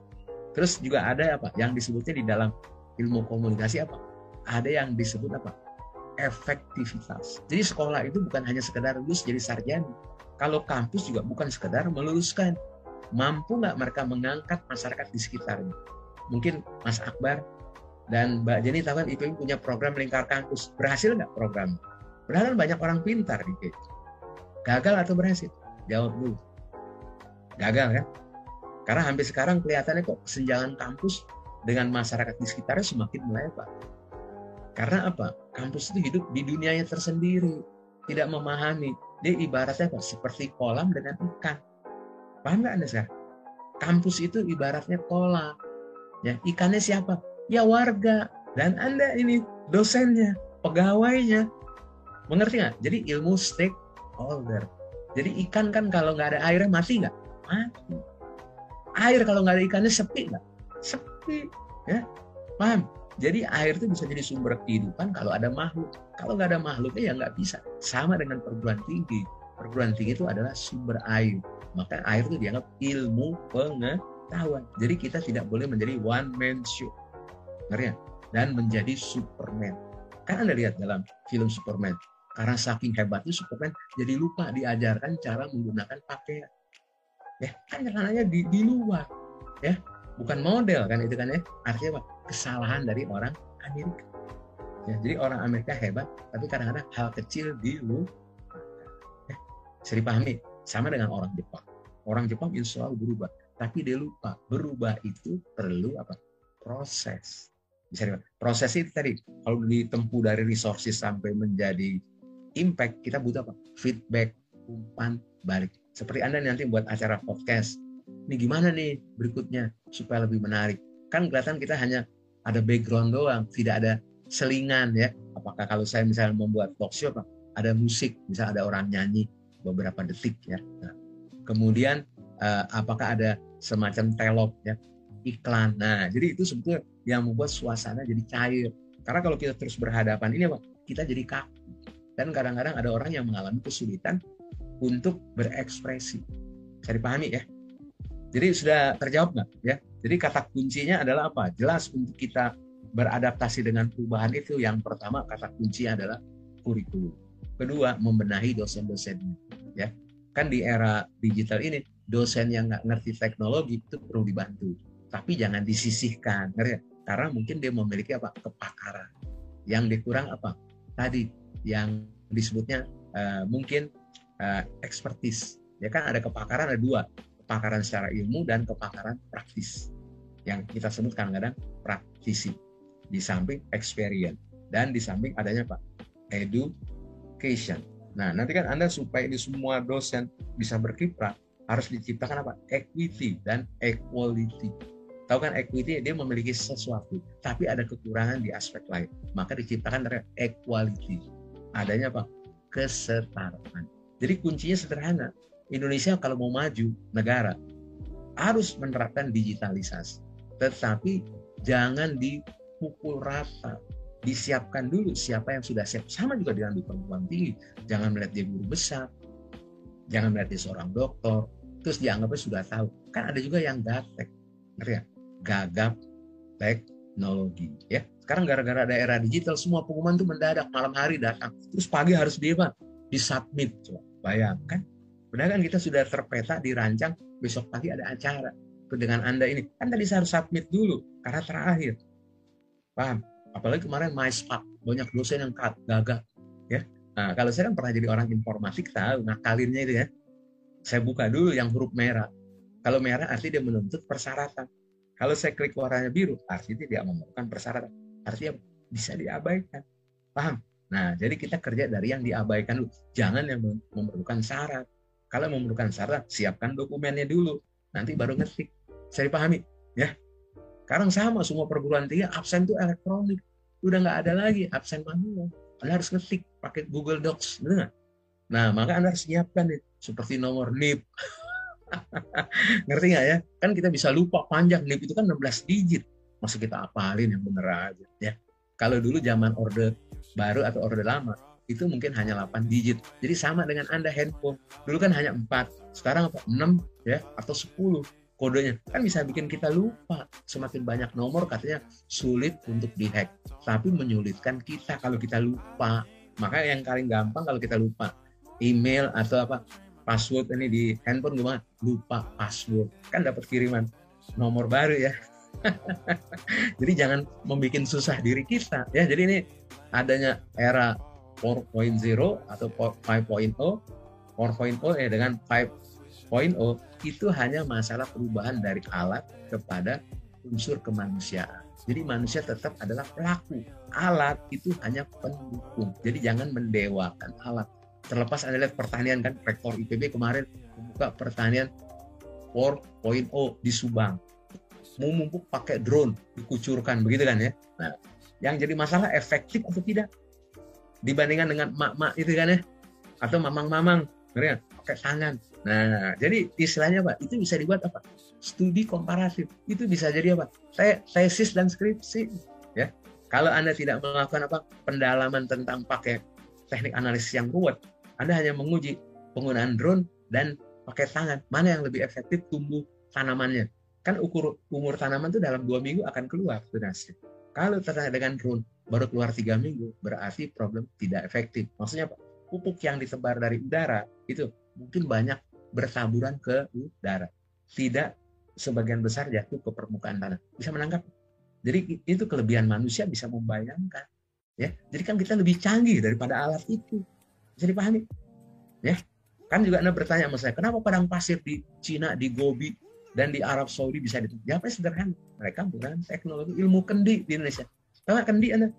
Speaker 4: Terus juga ada apa? Yang disebutnya di dalam ilmu komunikasi apa? Ada yang disebut apa? Efektivitas. Jadi sekolah itu bukan hanya sekedar lulus jadi sarjana. Kalau kampus juga bukan sekedar meluluskan. Mampu nggak mereka mengangkat masyarakat di sekitarnya? Mungkin Mas Akbar dan Mbak Jenny tahu kan IPB punya program lingkar kampus. Berhasil nggak program? Padahal banyak orang pintar di IPB. Gagal atau berhasil? Jawab dulu. Gagal kan? Karena hampir sekarang kelihatannya kok kesenjangan kampus dengan masyarakat di sekitarnya semakin melebar. Karena apa? Kampus itu hidup di dunianya tersendiri, tidak memahami. Dia ibaratnya apa? Seperti kolam dengan ikan. Paham nggak Anda sekarang? Kampus itu ibaratnya kolam. Ya, ikannya siapa? Ya warga. Dan Anda ini dosennya, pegawainya. Mengerti nggak? Jadi ilmu stakeholder. Jadi ikan kan kalau nggak ada airnya mati nggak? Mati. Air kalau nggak ada ikannya sepi nggak? Sepi. Ya, paham? Jadi air itu bisa jadi sumber kehidupan kalau ada makhluk. Kalau nggak ada makhluknya ya nggak bisa. Sama dengan perguruan tinggi. Perguruan tinggi itu adalah sumber air. Maka air itu dianggap ilmu pengetahuan. Jadi kita tidak boleh menjadi one man show. Ngerti ya? Dan menjadi Superman. Kan Anda lihat dalam film Superman. Karena saking hebatnya Superman jadi lupa diajarkan cara menggunakan pakaian. Ya, kan celananya di, di luar. Ya, bukan model kan itu kan ya. Artinya apa? Kesalahan dari orang Amerika. Ya, jadi orang Amerika hebat, tapi kadang-kadang hal kecil di luar. Ya, bisa dipahami. Sama dengan orang Jepang. Orang Jepang insya Allah berubah, tapi dia lupa berubah itu perlu apa? Proses. Bisa dipahami. Proses itu tadi kalau ditempuh dari resources sampai menjadi impact kita butuh apa? Feedback, umpan balik. Seperti Anda nanti buat acara podcast. Ini gimana nih berikutnya supaya lebih menarik? Kan kelihatan kita hanya ada background doang, tidak ada selingan ya. Apakah kalau saya misalnya membuat talk show, ada musik, misalnya ada orang nyanyi beberapa detik ya. Nah, kemudian uh, apakah ada semacam telok ya, iklan. Nah, jadi itu sebetulnya yang membuat suasana jadi cair. Karena kalau kita terus berhadapan ini apa? Kita jadi kaku dan kadang-kadang ada orang yang mengalami kesulitan untuk berekspresi. Bisa dipahami ya? Jadi sudah terjawab nggak ya? Jadi kata kuncinya adalah apa? Jelas untuk kita beradaptasi dengan perubahan itu yang pertama kata kunci adalah kurikulum. Kedua membenahi dosen-dosennya. Ya kan di era digital ini dosen yang nggak ngerti teknologi itu perlu dibantu. Tapi jangan disisihkan, ya? karena mungkin dia memiliki apa kepakaran. Yang dikurang apa? Tadi yang disebutnya uh, mungkin uh, expertise. Ya kan ada kepakaran ada dua, kepakaran secara ilmu dan kepakaran praktis. Yang kita sebut kadang-kadang praktisi. Di samping experience dan di samping adanya Pak education. Nah, nanti kan Anda supaya ini semua dosen bisa berkiprah harus diciptakan apa? Equity dan equality. Tahu kan equity dia memiliki sesuatu, tapi ada kekurangan di aspek lain. Maka diciptakan dari equality. Adanya apa? Kesetaraan. Jadi kuncinya sederhana. Indonesia kalau mau maju negara harus menerapkan digitalisasi. Tetapi jangan dipukul rata. Disiapkan dulu siapa yang sudah siap. Sama juga dengan di perguruan tinggi. Jangan melihat dia guru besar. Jangan melihat dia seorang dokter. Terus dianggapnya sudah tahu. Kan ada juga yang gaptek. Ya? Gagap teknologi. Ya, sekarang gara-gara ada era digital semua pengumuman tuh mendadak malam hari datang terus pagi harus apa disubmit coba bayangkan Padahal kan kita sudah terpeta, dirancang, besok pagi ada acara. Dengan Anda ini, kan tadi saya harus submit dulu, karena terakhir. Paham? Apalagi kemarin MySpac, banyak dosen yang gagah. Ya. Nah, kalau saya kan pernah jadi orang informatik, tahu ngakalinnya itu ya. Saya buka dulu yang huruf merah. Kalau merah artinya dia menuntut persyaratan. Kalau saya klik warnanya biru, artinya dia memerlukan persyaratan. Artinya bisa diabaikan. Paham? Nah, jadi kita kerja dari yang diabaikan dulu. Jangan yang memerlukan syarat. Kalau memerlukan syarat, siapkan dokumennya dulu. Nanti baru ngetik. Saya dipahami? Ya. Sekarang sama, semua perguruan tinggi absen itu elektronik. Udah nggak ada lagi absen manual. Anda harus ngetik pakai Google Docs. Benar Nah, maka Anda harus siapkan nih. Seperti nomor NIP. Ngerti nggak ya? Kan kita bisa lupa panjang. NIP itu kan 16 digit. Masa kita apalin yang bener aja. ya. Kalau dulu zaman orde baru atau orde lama, itu mungkin hanya 8 digit. Jadi sama dengan Anda handphone. Dulu kan hanya 4, sekarang apa? 6 ya atau 10 kodenya. Kan bisa bikin kita lupa. Semakin banyak nomor katanya sulit untuk dihack, tapi menyulitkan kita kalau kita lupa. Maka yang paling gampang kalau kita lupa email atau apa password ini di handphone gimana? Lupa password. Kan dapat kiriman nomor baru ya. jadi jangan membuat susah diri kita ya. Jadi ini adanya era 4.0 atau 5.0 4.0 ya dengan 5.0 itu hanya masalah perubahan dari alat kepada unsur kemanusiaan. Jadi manusia tetap adalah pelaku. Alat itu hanya pendukung. Jadi jangan mendewakan alat. Terlepas Anda lihat pertanian kan, rektor IPB kemarin membuka pertanian 4.0 di Subang. Mau mumpuk pakai drone, dikucurkan begitu kan ya. Nah, yang jadi masalah efektif atau tidak? dibandingkan dengan mak-mak itu kan ya? Atau mamang-mamang ya pakai tangan. Nah jadi istilahnya pak itu bisa dibuat apa? Studi komparatif. Itu bisa jadi apa? Saya tesis dan skripsi ya. Kalau anda tidak melakukan apa? Pendalaman tentang pakai teknik analisis yang ruwet anda hanya menguji penggunaan drone dan pakai tangan. Mana yang lebih efektif tumbuh tanamannya kan ukur umur tanaman itu dalam dua minggu akan keluar hasil kalau terkait dengan drone baru keluar tiga minggu, berarti problem tidak efektif. Maksudnya? Pupuk yang disebar dari udara itu mungkin banyak bertaburan ke udara. Tidak sebagian besar jatuh ke permukaan tanah. Bisa menangkap? Jadi itu kelebihan manusia bisa membayangkan. Ya, jadi kan kita lebih canggih daripada alat itu. Bisa dipahami? Ya, kan juga anda bertanya sama saya, kenapa padang pasir di Cina, di Gobi, dan di Arab Saudi bisa ditutup. Jawabnya sederhana. Mereka menggunakan teknologi ilmu kendi di Indonesia. Tahu kendi Anda?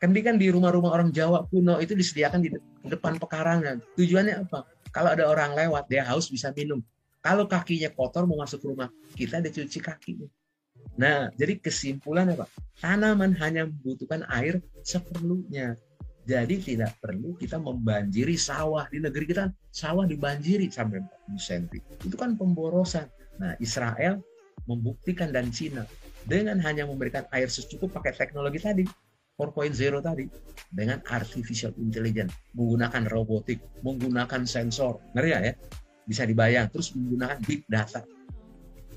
Speaker 4: Kendi kan di rumah-rumah orang Jawa kuno itu disediakan di depan pekarangan. Tujuannya apa? Kalau ada orang lewat, dia haus bisa minum. Kalau kakinya kotor mau masuk rumah, kita dicuci kakinya. Nah, jadi kesimpulan apa? Tanaman hanya membutuhkan air seperlunya. Jadi tidak perlu kita membanjiri sawah. Di negeri kita sawah dibanjiri sampai 40 cm. Itu kan pemborosan. Nah, Israel membuktikan dan Cina dengan hanya memberikan air secukup pakai teknologi tadi 4.0 tadi dengan artificial intelligence menggunakan robotik menggunakan sensor. Ngeri ya? Bisa dibayang terus menggunakan big data.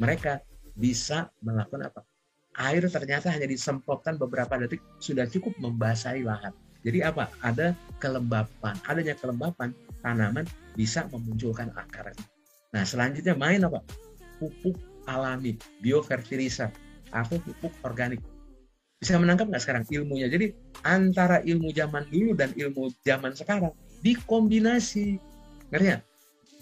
Speaker 4: Mereka bisa melakukan apa? Air ternyata hanya disemprotkan beberapa detik sudah cukup membasahi lahan. Jadi apa? Ada kelembapan adanya kelembapan tanaman bisa memunculkan akarnya. Nah selanjutnya main apa pupuk alami, biofertilizer, atau pupuk organik. Bisa menangkap nggak sekarang ilmunya? Jadi antara ilmu zaman dulu dan ilmu zaman sekarang dikombinasi. Ngerti ya?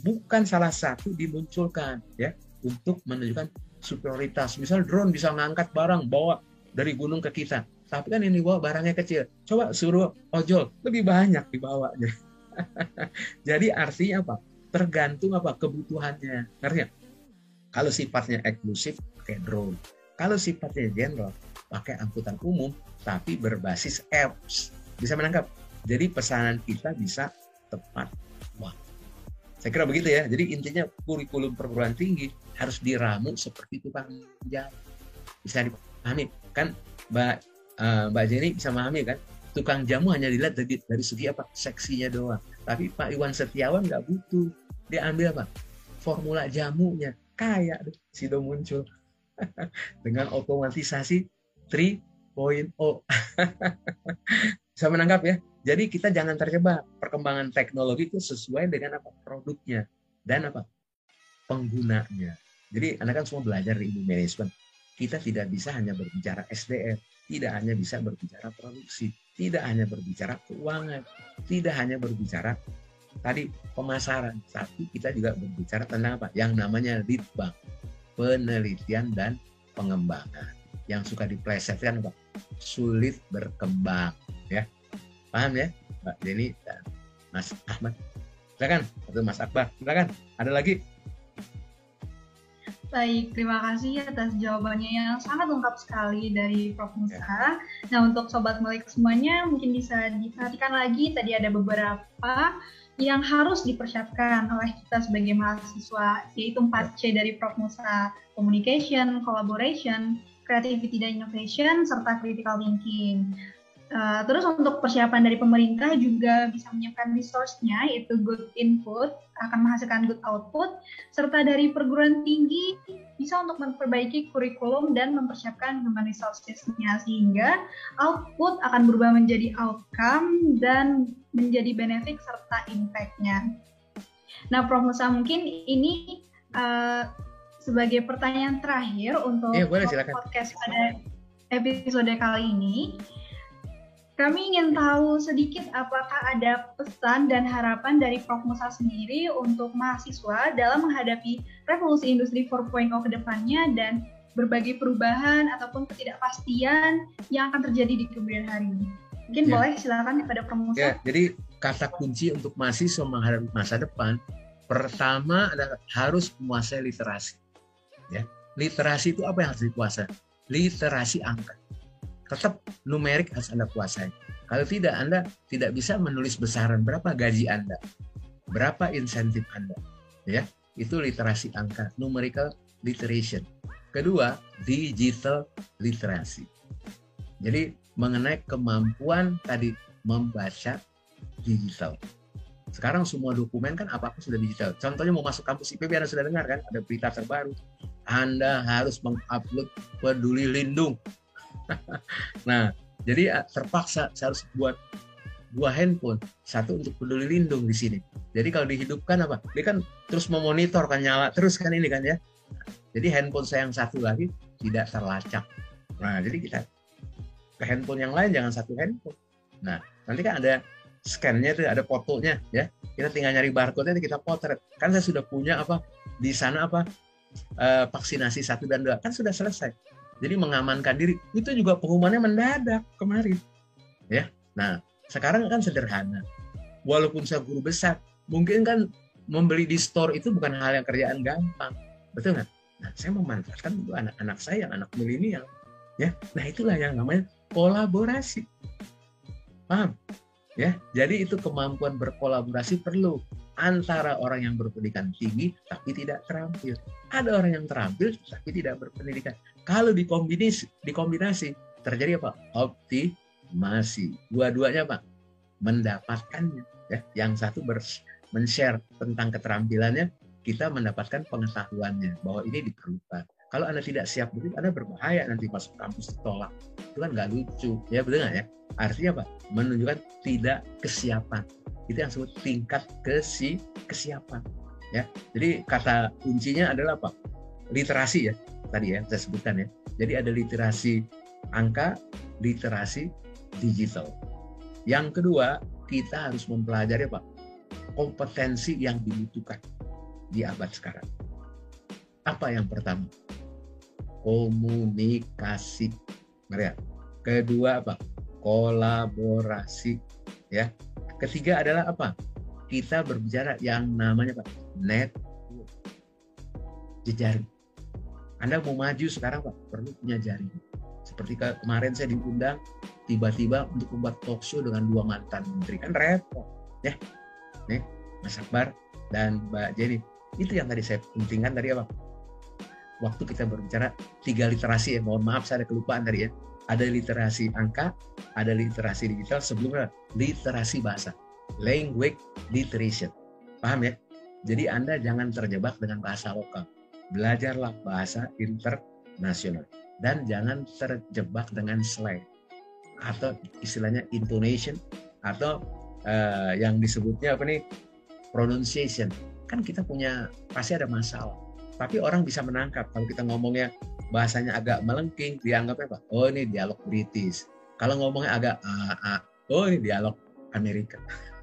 Speaker 4: Bukan salah satu dimunculkan ya untuk menunjukkan superioritas. Misal drone bisa ngangkat barang bawa dari gunung ke kita. Tapi kan ini bawa barangnya kecil. Coba suruh ojol lebih banyak dibawanya. Jadi artinya apa? Tergantung apa kebutuhannya. Ngerti ya? Kalau sifatnya eksklusif pakai drone. Kalau sifatnya general pakai angkutan umum tapi berbasis apps. Bisa menangkap. Jadi pesanan kita bisa tepat waktu. Saya kira begitu ya. Jadi intinya kurikulum perguruan tinggi harus diramu seperti tukang jamu. Bisa dipahami kan Mbak uh, Mbak Jenny bisa memahami kan? Tukang jamu hanya dilihat dari, dari segi apa? Seksinya doang. Tapi Pak Iwan Setiawan nggak butuh. Dia ambil apa? Formula jamunya. Kayak Sido muncul. Dengan otomatisasi 3.0. bisa menangkap ya? Jadi kita jangan terjebak perkembangan teknologi itu sesuai dengan apa produknya dan apa penggunanya. Jadi Anda kan semua belajar di ilmu manajemen. Kita tidak bisa hanya berbicara SDM, tidak hanya bisa berbicara produksi, tidak hanya berbicara keuangan, tidak hanya berbicara tadi pemasaran, tapi kita juga berbicara tentang apa? Yang namanya lead bank, penelitian dan pengembangan. Yang suka diplesetkan apa? Sulit berkembang, ya Paham ya, Mbak Denny dan Mas Ahmad? Silakan, atau Mas Akbar, silakan. Ada lagi?
Speaker 3: Baik, terima kasih atas jawabannya yang sangat lengkap sekali dari Prof. Musa. Ya. Nah, untuk Sobat Melek semuanya mungkin bisa diperhatikan lagi, tadi ada beberapa yang harus dipersiapkan oleh kita sebagai mahasiswa, yaitu 4C dari Prof. Musa, Communication, Collaboration, Creativity dan Innovation, serta Critical Thinking. Uh, terus untuk persiapan dari pemerintah juga bisa menyiapkan resource-nya yaitu good input akan menghasilkan good output serta dari perguruan tinggi bisa untuk memperbaiki kurikulum dan mempersiapkan human resources-nya sehingga output akan berubah menjadi outcome dan menjadi benefit serta impact-nya. Nah, Prof. Musa mungkin ini uh, sebagai pertanyaan terakhir untuk
Speaker 4: ya, boleh,
Speaker 3: podcast pada episode kali ini kami ingin tahu sedikit apakah ada pesan dan harapan dari Prof. Musa sendiri untuk mahasiswa dalam menghadapi revolusi industri 4.0 ke depannya dan berbagai perubahan ataupun ketidakpastian yang akan terjadi di kemudian hari ini. Mungkin ya. boleh silakan kepada Prof. Musa.
Speaker 4: Ya, jadi kata kunci untuk mahasiswa menghadapi masa depan pertama adalah harus menguasai literasi. Ya, literasi itu apa yang harus dikuasai? Literasi angka tetap numerik harus Anda kuasai. Kalau tidak, Anda tidak bisa menulis besaran berapa gaji Anda, berapa insentif Anda. Ya, itu literasi angka, numerical literation. Kedua, digital literasi. Jadi mengenai kemampuan tadi membaca digital. Sekarang semua dokumen kan apa-apa sudah digital. Contohnya mau masuk kampus IPB Anda sudah dengar kan ada berita terbaru. Anda harus mengupload peduli lindung nah, jadi terpaksa saya harus buat dua handphone, satu untuk peduli lindung di sini. Jadi kalau dihidupkan apa? Dia kan terus memonitor kan nyala terus kan ini kan ya. Jadi handphone saya yang satu lagi tidak terlacak. Nah, jadi kita ke handphone yang lain jangan satu handphone. Nah, nanti kan ada scan-nya itu ada fotonya ya. Kita tinggal nyari barcode-nya kita potret. Kan saya sudah punya apa di sana apa uh, vaksinasi satu dan dua kan sudah selesai jadi mengamankan diri. Itu juga pengumumannya mendadak kemarin. Ya. Nah sekarang kan sederhana. Walaupun saya guru besar mungkin kan membeli di store itu bukan hal yang kerjaan gampang. Betul nggak? Nah saya memanfaatkan untuk anak-anak saya anak milenial. Ya. Nah itulah yang namanya kolaborasi. Paham? Ya. Jadi itu kemampuan berkolaborasi perlu antara orang yang berpendidikan tinggi tapi tidak terampil. Ada orang yang terampil tapi tidak berpendidikan kalau dikombinasi, dikombinasi terjadi apa? Optimasi. Dua-duanya pak mendapatkannya. Ya, yang satu men-share tentang keterampilannya, kita mendapatkan pengetahuannya bahwa ini diperlukan. Kalau anda tidak siap begitu, anda berbahaya nanti masuk kampus ditolak. Itu kan nggak lucu, ya betul nggak ya? Artinya apa? Menunjukkan tidak kesiapan. Itu yang disebut tingkat kesi kesiapan. Ya, jadi kata kuncinya adalah apa? Literasi ya tadi ya saya sebutkan ya. Jadi ada literasi angka, literasi digital. Yang kedua, kita harus mempelajari apa? kompetensi yang dibutuhkan di abad sekarang. Apa yang pertama? Komunikasi. Maria. Kedua apa? Kolaborasi. Ya. Ketiga adalah apa? Kita berbicara yang namanya apa? Network. Jejaring. Anda mau maju sekarang Pak, perlu punya jaring. Seperti kemarin saya diundang tiba-tiba untuk membuat talk show dengan dua mantan menteri. Kan repot. Ya. Nih, Mas Akbar dan Mbak Jenny. Itu yang tadi saya pentingkan tadi apa? Waktu kita berbicara tiga literasi ya, mohon maaf saya ada kelupaan tadi ya. Ada literasi angka, ada literasi digital, sebelumnya literasi bahasa. Language literation. Paham ya? Jadi Anda jangan terjebak dengan bahasa lokal. Belajarlah bahasa internasional. Dan jangan terjebak dengan slang. Atau istilahnya intonation. Atau uh, yang disebutnya apa nih? pronunciation kan kita punya pasti ada masalah tapi orang bisa menangkap kalau kita ngomongnya bahasanya agak melengking dianggapnya apa oh ini dialog British kalau ngomongnya agak ah, ah, oh ini dialog Amerika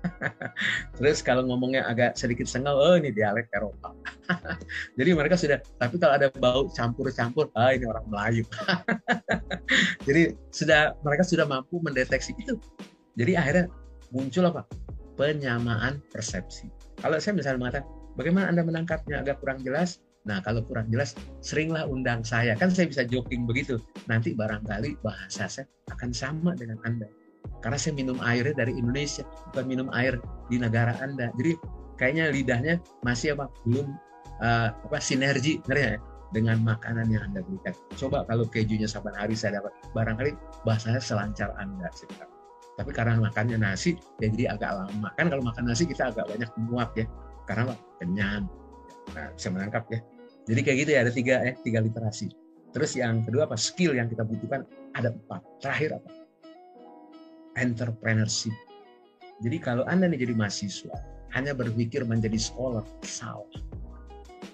Speaker 4: terus kalau ngomongnya agak sedikit sengal oh ini dialek Eropa jadi mereka sudah tapi kalau ada bau campur-campur ah ini orang Melayu jadi sudah mereka sudah mampu mendeteksi itu jadi akhirnya muncul apa penyamaan persepsi kalau saya misalnya mengatakan, bagaimana Anda menangkapnya agak kurang jelas? Nah, kalau kurang jelas, seringlah undang saya. Kan saya bisa joking begitu. Nanti barangkali bahasa saya akan sama dengan Anda. Karena saya minum airnya dari Indonesia, bukan minum air di negara Anda. Jadi kayaknya lidahnya masih apa belum uh, apa sinergi ya, dengan makanan yang Anda berikan. Coba kalau kejunya saban hari saya dapat, barangkali bahasanya selancar Anda tapi karena makannya nasi ya jadi agak lama. Kan kalau makan nasi kita agak banyak muak ya. Karena kenyang. Nah, bisa menangkap ya. Jadi kayak gitu ya ada tiga ya tiga literasi. Terus yang kedua apa? Skill yang kita butuhkan ada empat. Terakhir apa entrepreneurship jadi kalau anda nih jadi mahasiswa hanya berpikir menjadi scholar salah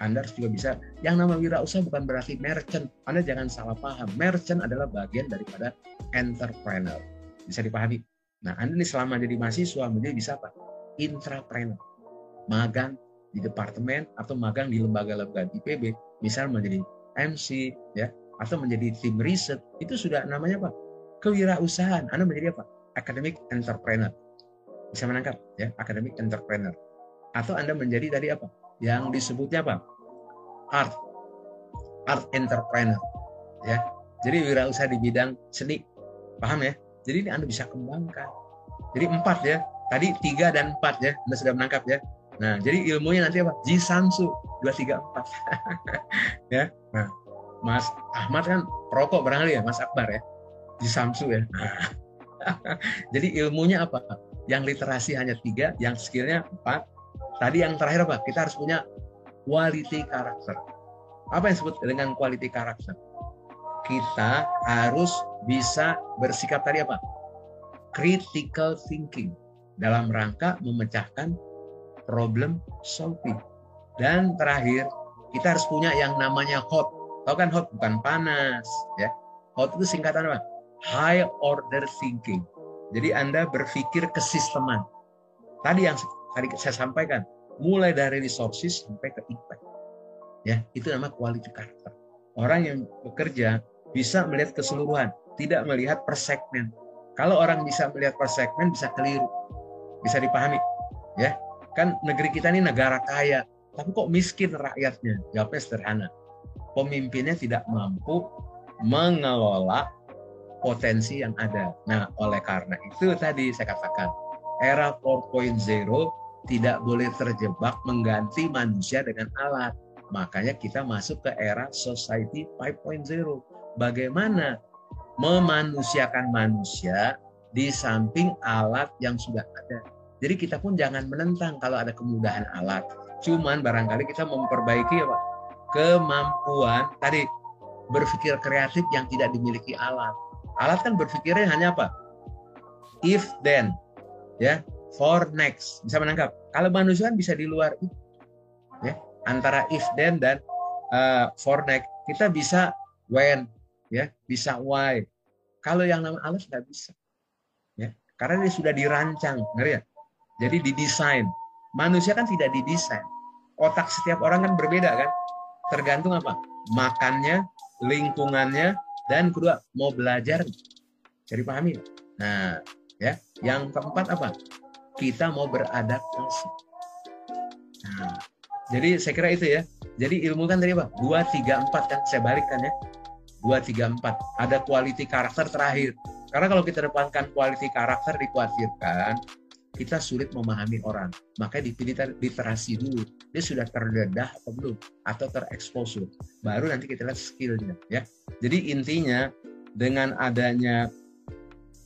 Speaker 4: anda harus juga bisa yang nama wirausaha bukan berarti merchant Anda jangan salah paham merchant adalah bagian daripada entrepreneur bisa dipahami Nah, Anda ini selama jadi mahasiswa menjadi bisa apa? Intrapreneur. Magang di departemen atau magang di lembaga-lembaga IPB, misal menjadi MC ya, atau menjadi tim riset, itu sudah namanya apa? Kewirausahaan. Anda menjadi apa? Academic entrepreneur. Bisa menangkap ya, academic entrepreneur. Atau Anda menjadi tadi apa? Yang disebutnya apa? Art. Art entrepreneur. Ya. Jadi wirausaha di bidang seni. Paham ya? Jadi ini Anda bisa kembangkan. Jadi empat ya. Tadi tiga dan empat ya. Anda sudah menangkap ya. Nah, jadi ilmunya nanti apa? Jisamsu dua tiga empat. ya. Nah, Mas Ahmad kan perokok barangkali ya, Mas Akbar ya. Jisamsu ya. Nah. jadi ilmunya apa? Yang literasi hanya tiga, yang skillnya empat. Tadi yang terakhir apa? Kita harus punya quality karakter. Apa yang disebut dengan quality karakter? kita harus bisa bersikap tadi apa? Critical thinking dalam rangka memecahkan problem solving. Dan terakhir, kita harus punya yang namanya hot. Tahu kan hot bukan panas, ya. Hot itu singkatan apa? High order thinking. Jadi Anda berpikir kesisteman. Tadi yang tadi saya sampaikan, mulai dari resources sampai ke impact. Ya, itu nama quality character. Orang yang bekerja bisa melihat keseluruhan, tidak melihat per segmen. Kalau orang bisa melihat per segmen bisa keliru. Bisa dipahami. Ya. Kan negeri kita ini negara kaya, tapi kok miskin rakyatnya? Jawabnya sederhana. Pemimpinnya tidak mampu mengelola potensi yang ada. Nah, oleh karena itu tadi saya katakan, era 4.0 tidak boleh terjebak mengganti manusia dengan alat. Makanya kita masuk ke era society 5.0 bagaimana memanusiakan manusia di samping alat yang sudah ada. Jadi kita pun jangan menentang kalau ada kemudahan alat. Cuman barangkali kita memperbaiki kemampuan tadi berpikir kreatif yang tidak dimiliki alat. Alat kan berpikirnya hanya apa? If then, ya, for next. Bisa menangkap. Kalau manusia kan bisa di luar itu, ya, antara if then dan uh, for next. Kita bisa when, ya bisa why kalau yang namanya alas nggak bisa ya karena dia sudah dirancang ngerti ya jadi didesain manusia kan tidak didesain. Otak setiap orang kan berbeda kan. Tergantung apa? Makannya, lingkungannya, dan kedua mau belajar. Jadi pahami? Nah, ya. Yang keempat apa? Kita mau beradaptasi. Nah, jadi saya kira itu ya. Jadi ilmu kan tadi apa? Dua, tiga, empat kan. Saya balikkan ya. Dua, tiga, empat. Ada quality karakter terakhir. Karena kalau kita depankan quality karakter dikhawatirkan kita sulit memahami orang. Makanya dipilih literasi dulu. Dia sudah terdedah atau belum? Atau tereksposur. Baru nanti kita lihat skillnya. ya. Jadi intinya dengan adanya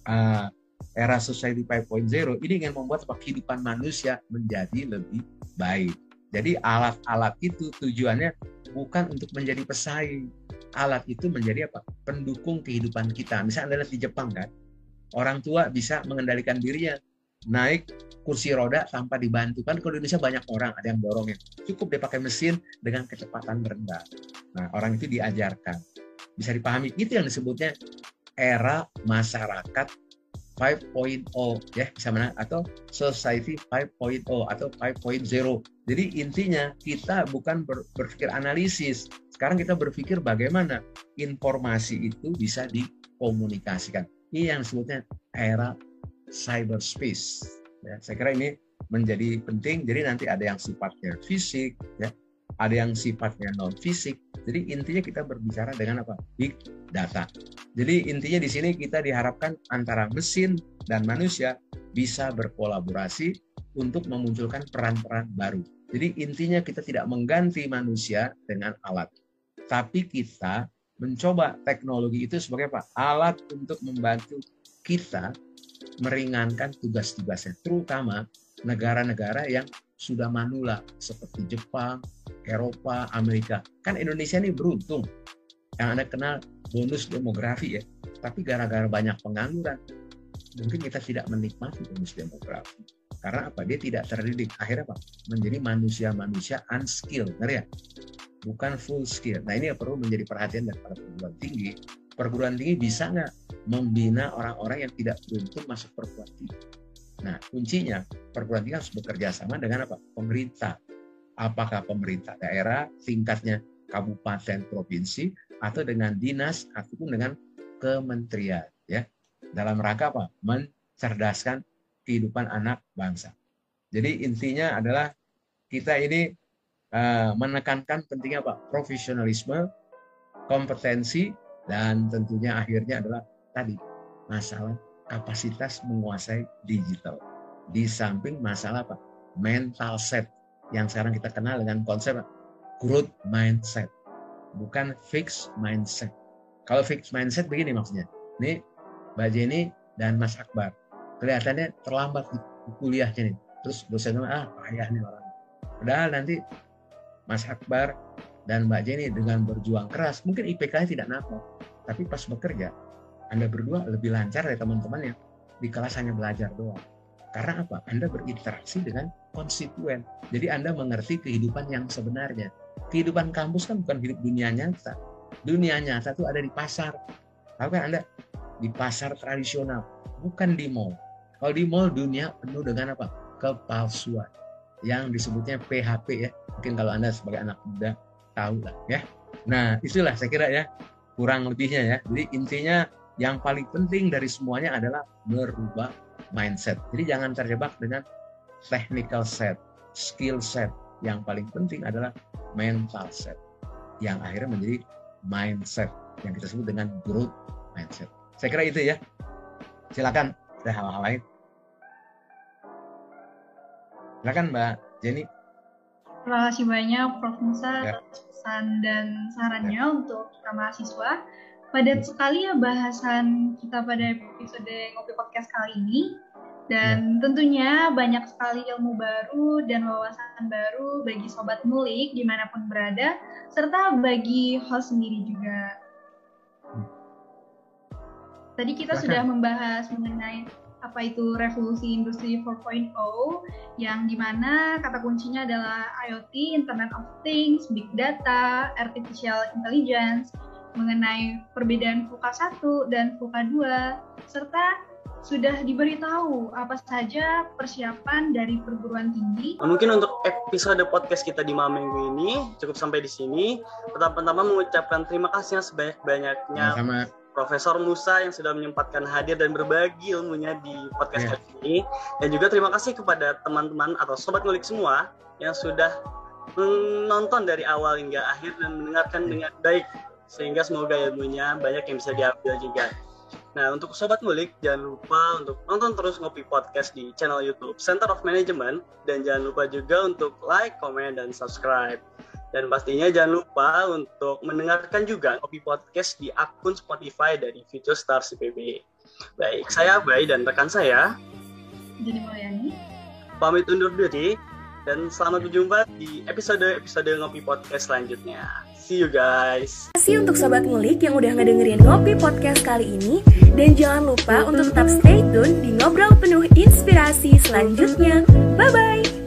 Speaker 4: uh, era society 5.0 ini ingin membuat kehidupan manusia menjadi lebih baik. Jadi alat-alat itu tujuannya bukan untuk menjadi pesaing. Alat itu menjadi apa? Pendukung kehidupan kita. Misalnya adalah di Jepang kan, orang tua bisa mengendalikan dirinya naik kursi roda tanpa dibantu. Kan kalau Indonesia banyak orang ada yang dorongin cukup dia pakai mesin dengan kecepatan rendah. Nah orang itu diajarkan. Bisa dipahami. Itu yang disebutnya era masyarakat 5.0 ya bisa mana? Atau society 5.0 atau 5.0 jadi intinya kita bukan ber, berpikir analisis. Sekarang kita berpikir bagaimana informasi itu bisa dikomunikasikan. Ini yang disebutnya era cyberspace. Ya, saya kira ini menjadi penting. Jadi nanti ada yang sifatnya fisik, ya, ada yang sifatnya non fisik. Jadi intinya kita berbicara dengan apa? Big data. Jadi intinya di sini kita diharapkan antara mesin dan manusia bisa berkolaborasi untuk memunculkan peran-peran baru. Jadi intinya kita tidak mengganti manusia dengan alat, tapi kita mencoba teknologi itu sebagai apa? Alat untuk membantu kita meringankan tugas-tugasnya, terutama negara-negara yang sudah manula seperti Jepang, Eropa, Amerika. Kan Indonesia ini beruntung. Yang Anda kenal bonus demografi ya. Tapi gara-gara banyak pengangguran, mungkin kita tidak menikmati bonus demografi. Karena apa? Dia tidak terdidik. Akhirnya apa? Menjadi manusia-manusia unskilled. Ngerti ya? Bukan full skill. Nah ini yang perlu menjadi perhatian dari para perguruan tinggi. Perguruan tinggi bisa nggak membina orang-orang yang tidak beruntung masuk perguruan tinggi. Nah, kuncinya perguruan tinggi harus bekerja sama dengan apa? Pemerintah. Apakah pemerintah daerah, tingkatnya kabupaten, provinsi, atau dengan dinas, ataupun dengan kementerian. ya Dalam rangka apa? Mencerdaskan kehidupan anak bangsa. Jadi intinya adalah kita ini uh, menekankan pentingnya apa? Profesionalisme, kompetensi, dan tentunya akhirnya adalah tadi masalah kapasitas menguasai digital. Di samping masalah apa? Mental set yang sekarang kita kenal dengan konsep growth mindset, bukan fixed mindset. Kalau fixed mindset begini maksudnya. Nih, Mbak Jenny dan Mas Akbar kelihatannya terlambat di kuliahnya nih. Terus dosennya ah payah nih orang. Padahal nanti Mas Akbar dan Mbak Jenny dengan berjuang keras, mungkin IPK-nya tidak nampak, tapi pas bekerja anda berdua lebih lancar dari teman-teman yang di kelas hanya belajar doang. Karena apa? Anda berinteraksi dengan konstituen. Jadi Anda mengerti kehidupan yang sebenarnya. Kehidupan kampus kan bukan hidup dunia nyata. Dunia nyata itu ada di pasar. Tahu kan Anda? Di pasar tradisional, bukan di mall. Kalau di mall dunia penuh dengan apa? Kepalsuan. Yang disebutnya PHP ya. Mungkin kalau Anda sebagai anak muda tahu lah ya. Nah, itulah saya kira ya kurang lebihnya ya. Jadi intinya yang paling penting dari semuanya adalah merubah mindset. Jadi jangan terjebak dengan technical set, skill set. Yang paling penting adalah mental set. Yang akhirnya menjadi mindset yang kita sebut dengan growth mindset. Saya kira itu ya. Silakan ada hal-hal lain. Silakan Mbak Jenny.
Speaker 3: Terima kasih banyak Prof. Musa ya. pesan dan sarannya ya. untuk kita mahasiswa padat sekali ya bahasan kita pada episode Ngopi Podcast kali ini. Dan ya. tentunya banyak sekali ilmu baru dan wawasan baru bagi Sobat Mulik di mana pun berada, serta bagi host sendiri juga. Tadi kita Silahkan. sudah membahas mengenai apa itu revolusi industri 4.0 yang di mana kata kuncinya adalah IoT, Internet of Things, Big Data, Artificial Intelligence, mengenai perbedaan VUCA 1 dan VUCA 2, serta sudah diberitahu apa saja persiapan dari perguruan tinggi.
Speaker 2: Mungkin untuk episode podcast kita di malam minggu ini cukup sampai di sini. Pertama-tama mengucapkan terima kasih sebanyak-banyaknya
Speaker 4: Sama
Speaker 2: Profesor Musa yang sudah menyempatkan hadir dan berbagi ilmunya di podcast
Speaker 4: Ya.
Speaker 2: kali ini. Dan juga terima kasih kepada teman-teman atau sobat ngulik semua yang sudah menonton dari awal hingga akhir dan mendengarkan dengan baik. Sehingga semoga ilmunya banyak yang bisa diambil juga. Nah, untuk sobat ngulik, jangan lupa untuk nonton terus Ngopi Podcast di channel YouTube Center of Management dan jangan lupa juga untuk like, comment, dan subscribe. Dan pastinya jangan lupa untuk mendengarkan juga Ngopi Podcast di akun Spotify dari Future Stars IPB. Baik, saya Bay dan rekan saya
Speaker 3: Jadi Mulyani.
Speaker 2: pamit undur diri dan selamat berjumpa di episode-episode Ngopi Podcast selanjutnya. See you guys.
Speaker 1: Terima kasih untuk Sobat Ngulik yang udah ngedengerin Ngopi Podcast kali ini. Dan jangan lupa untuk tetap stay tune di Ngobrol Penuh Inspirasi selanjutnya. Bye-bye!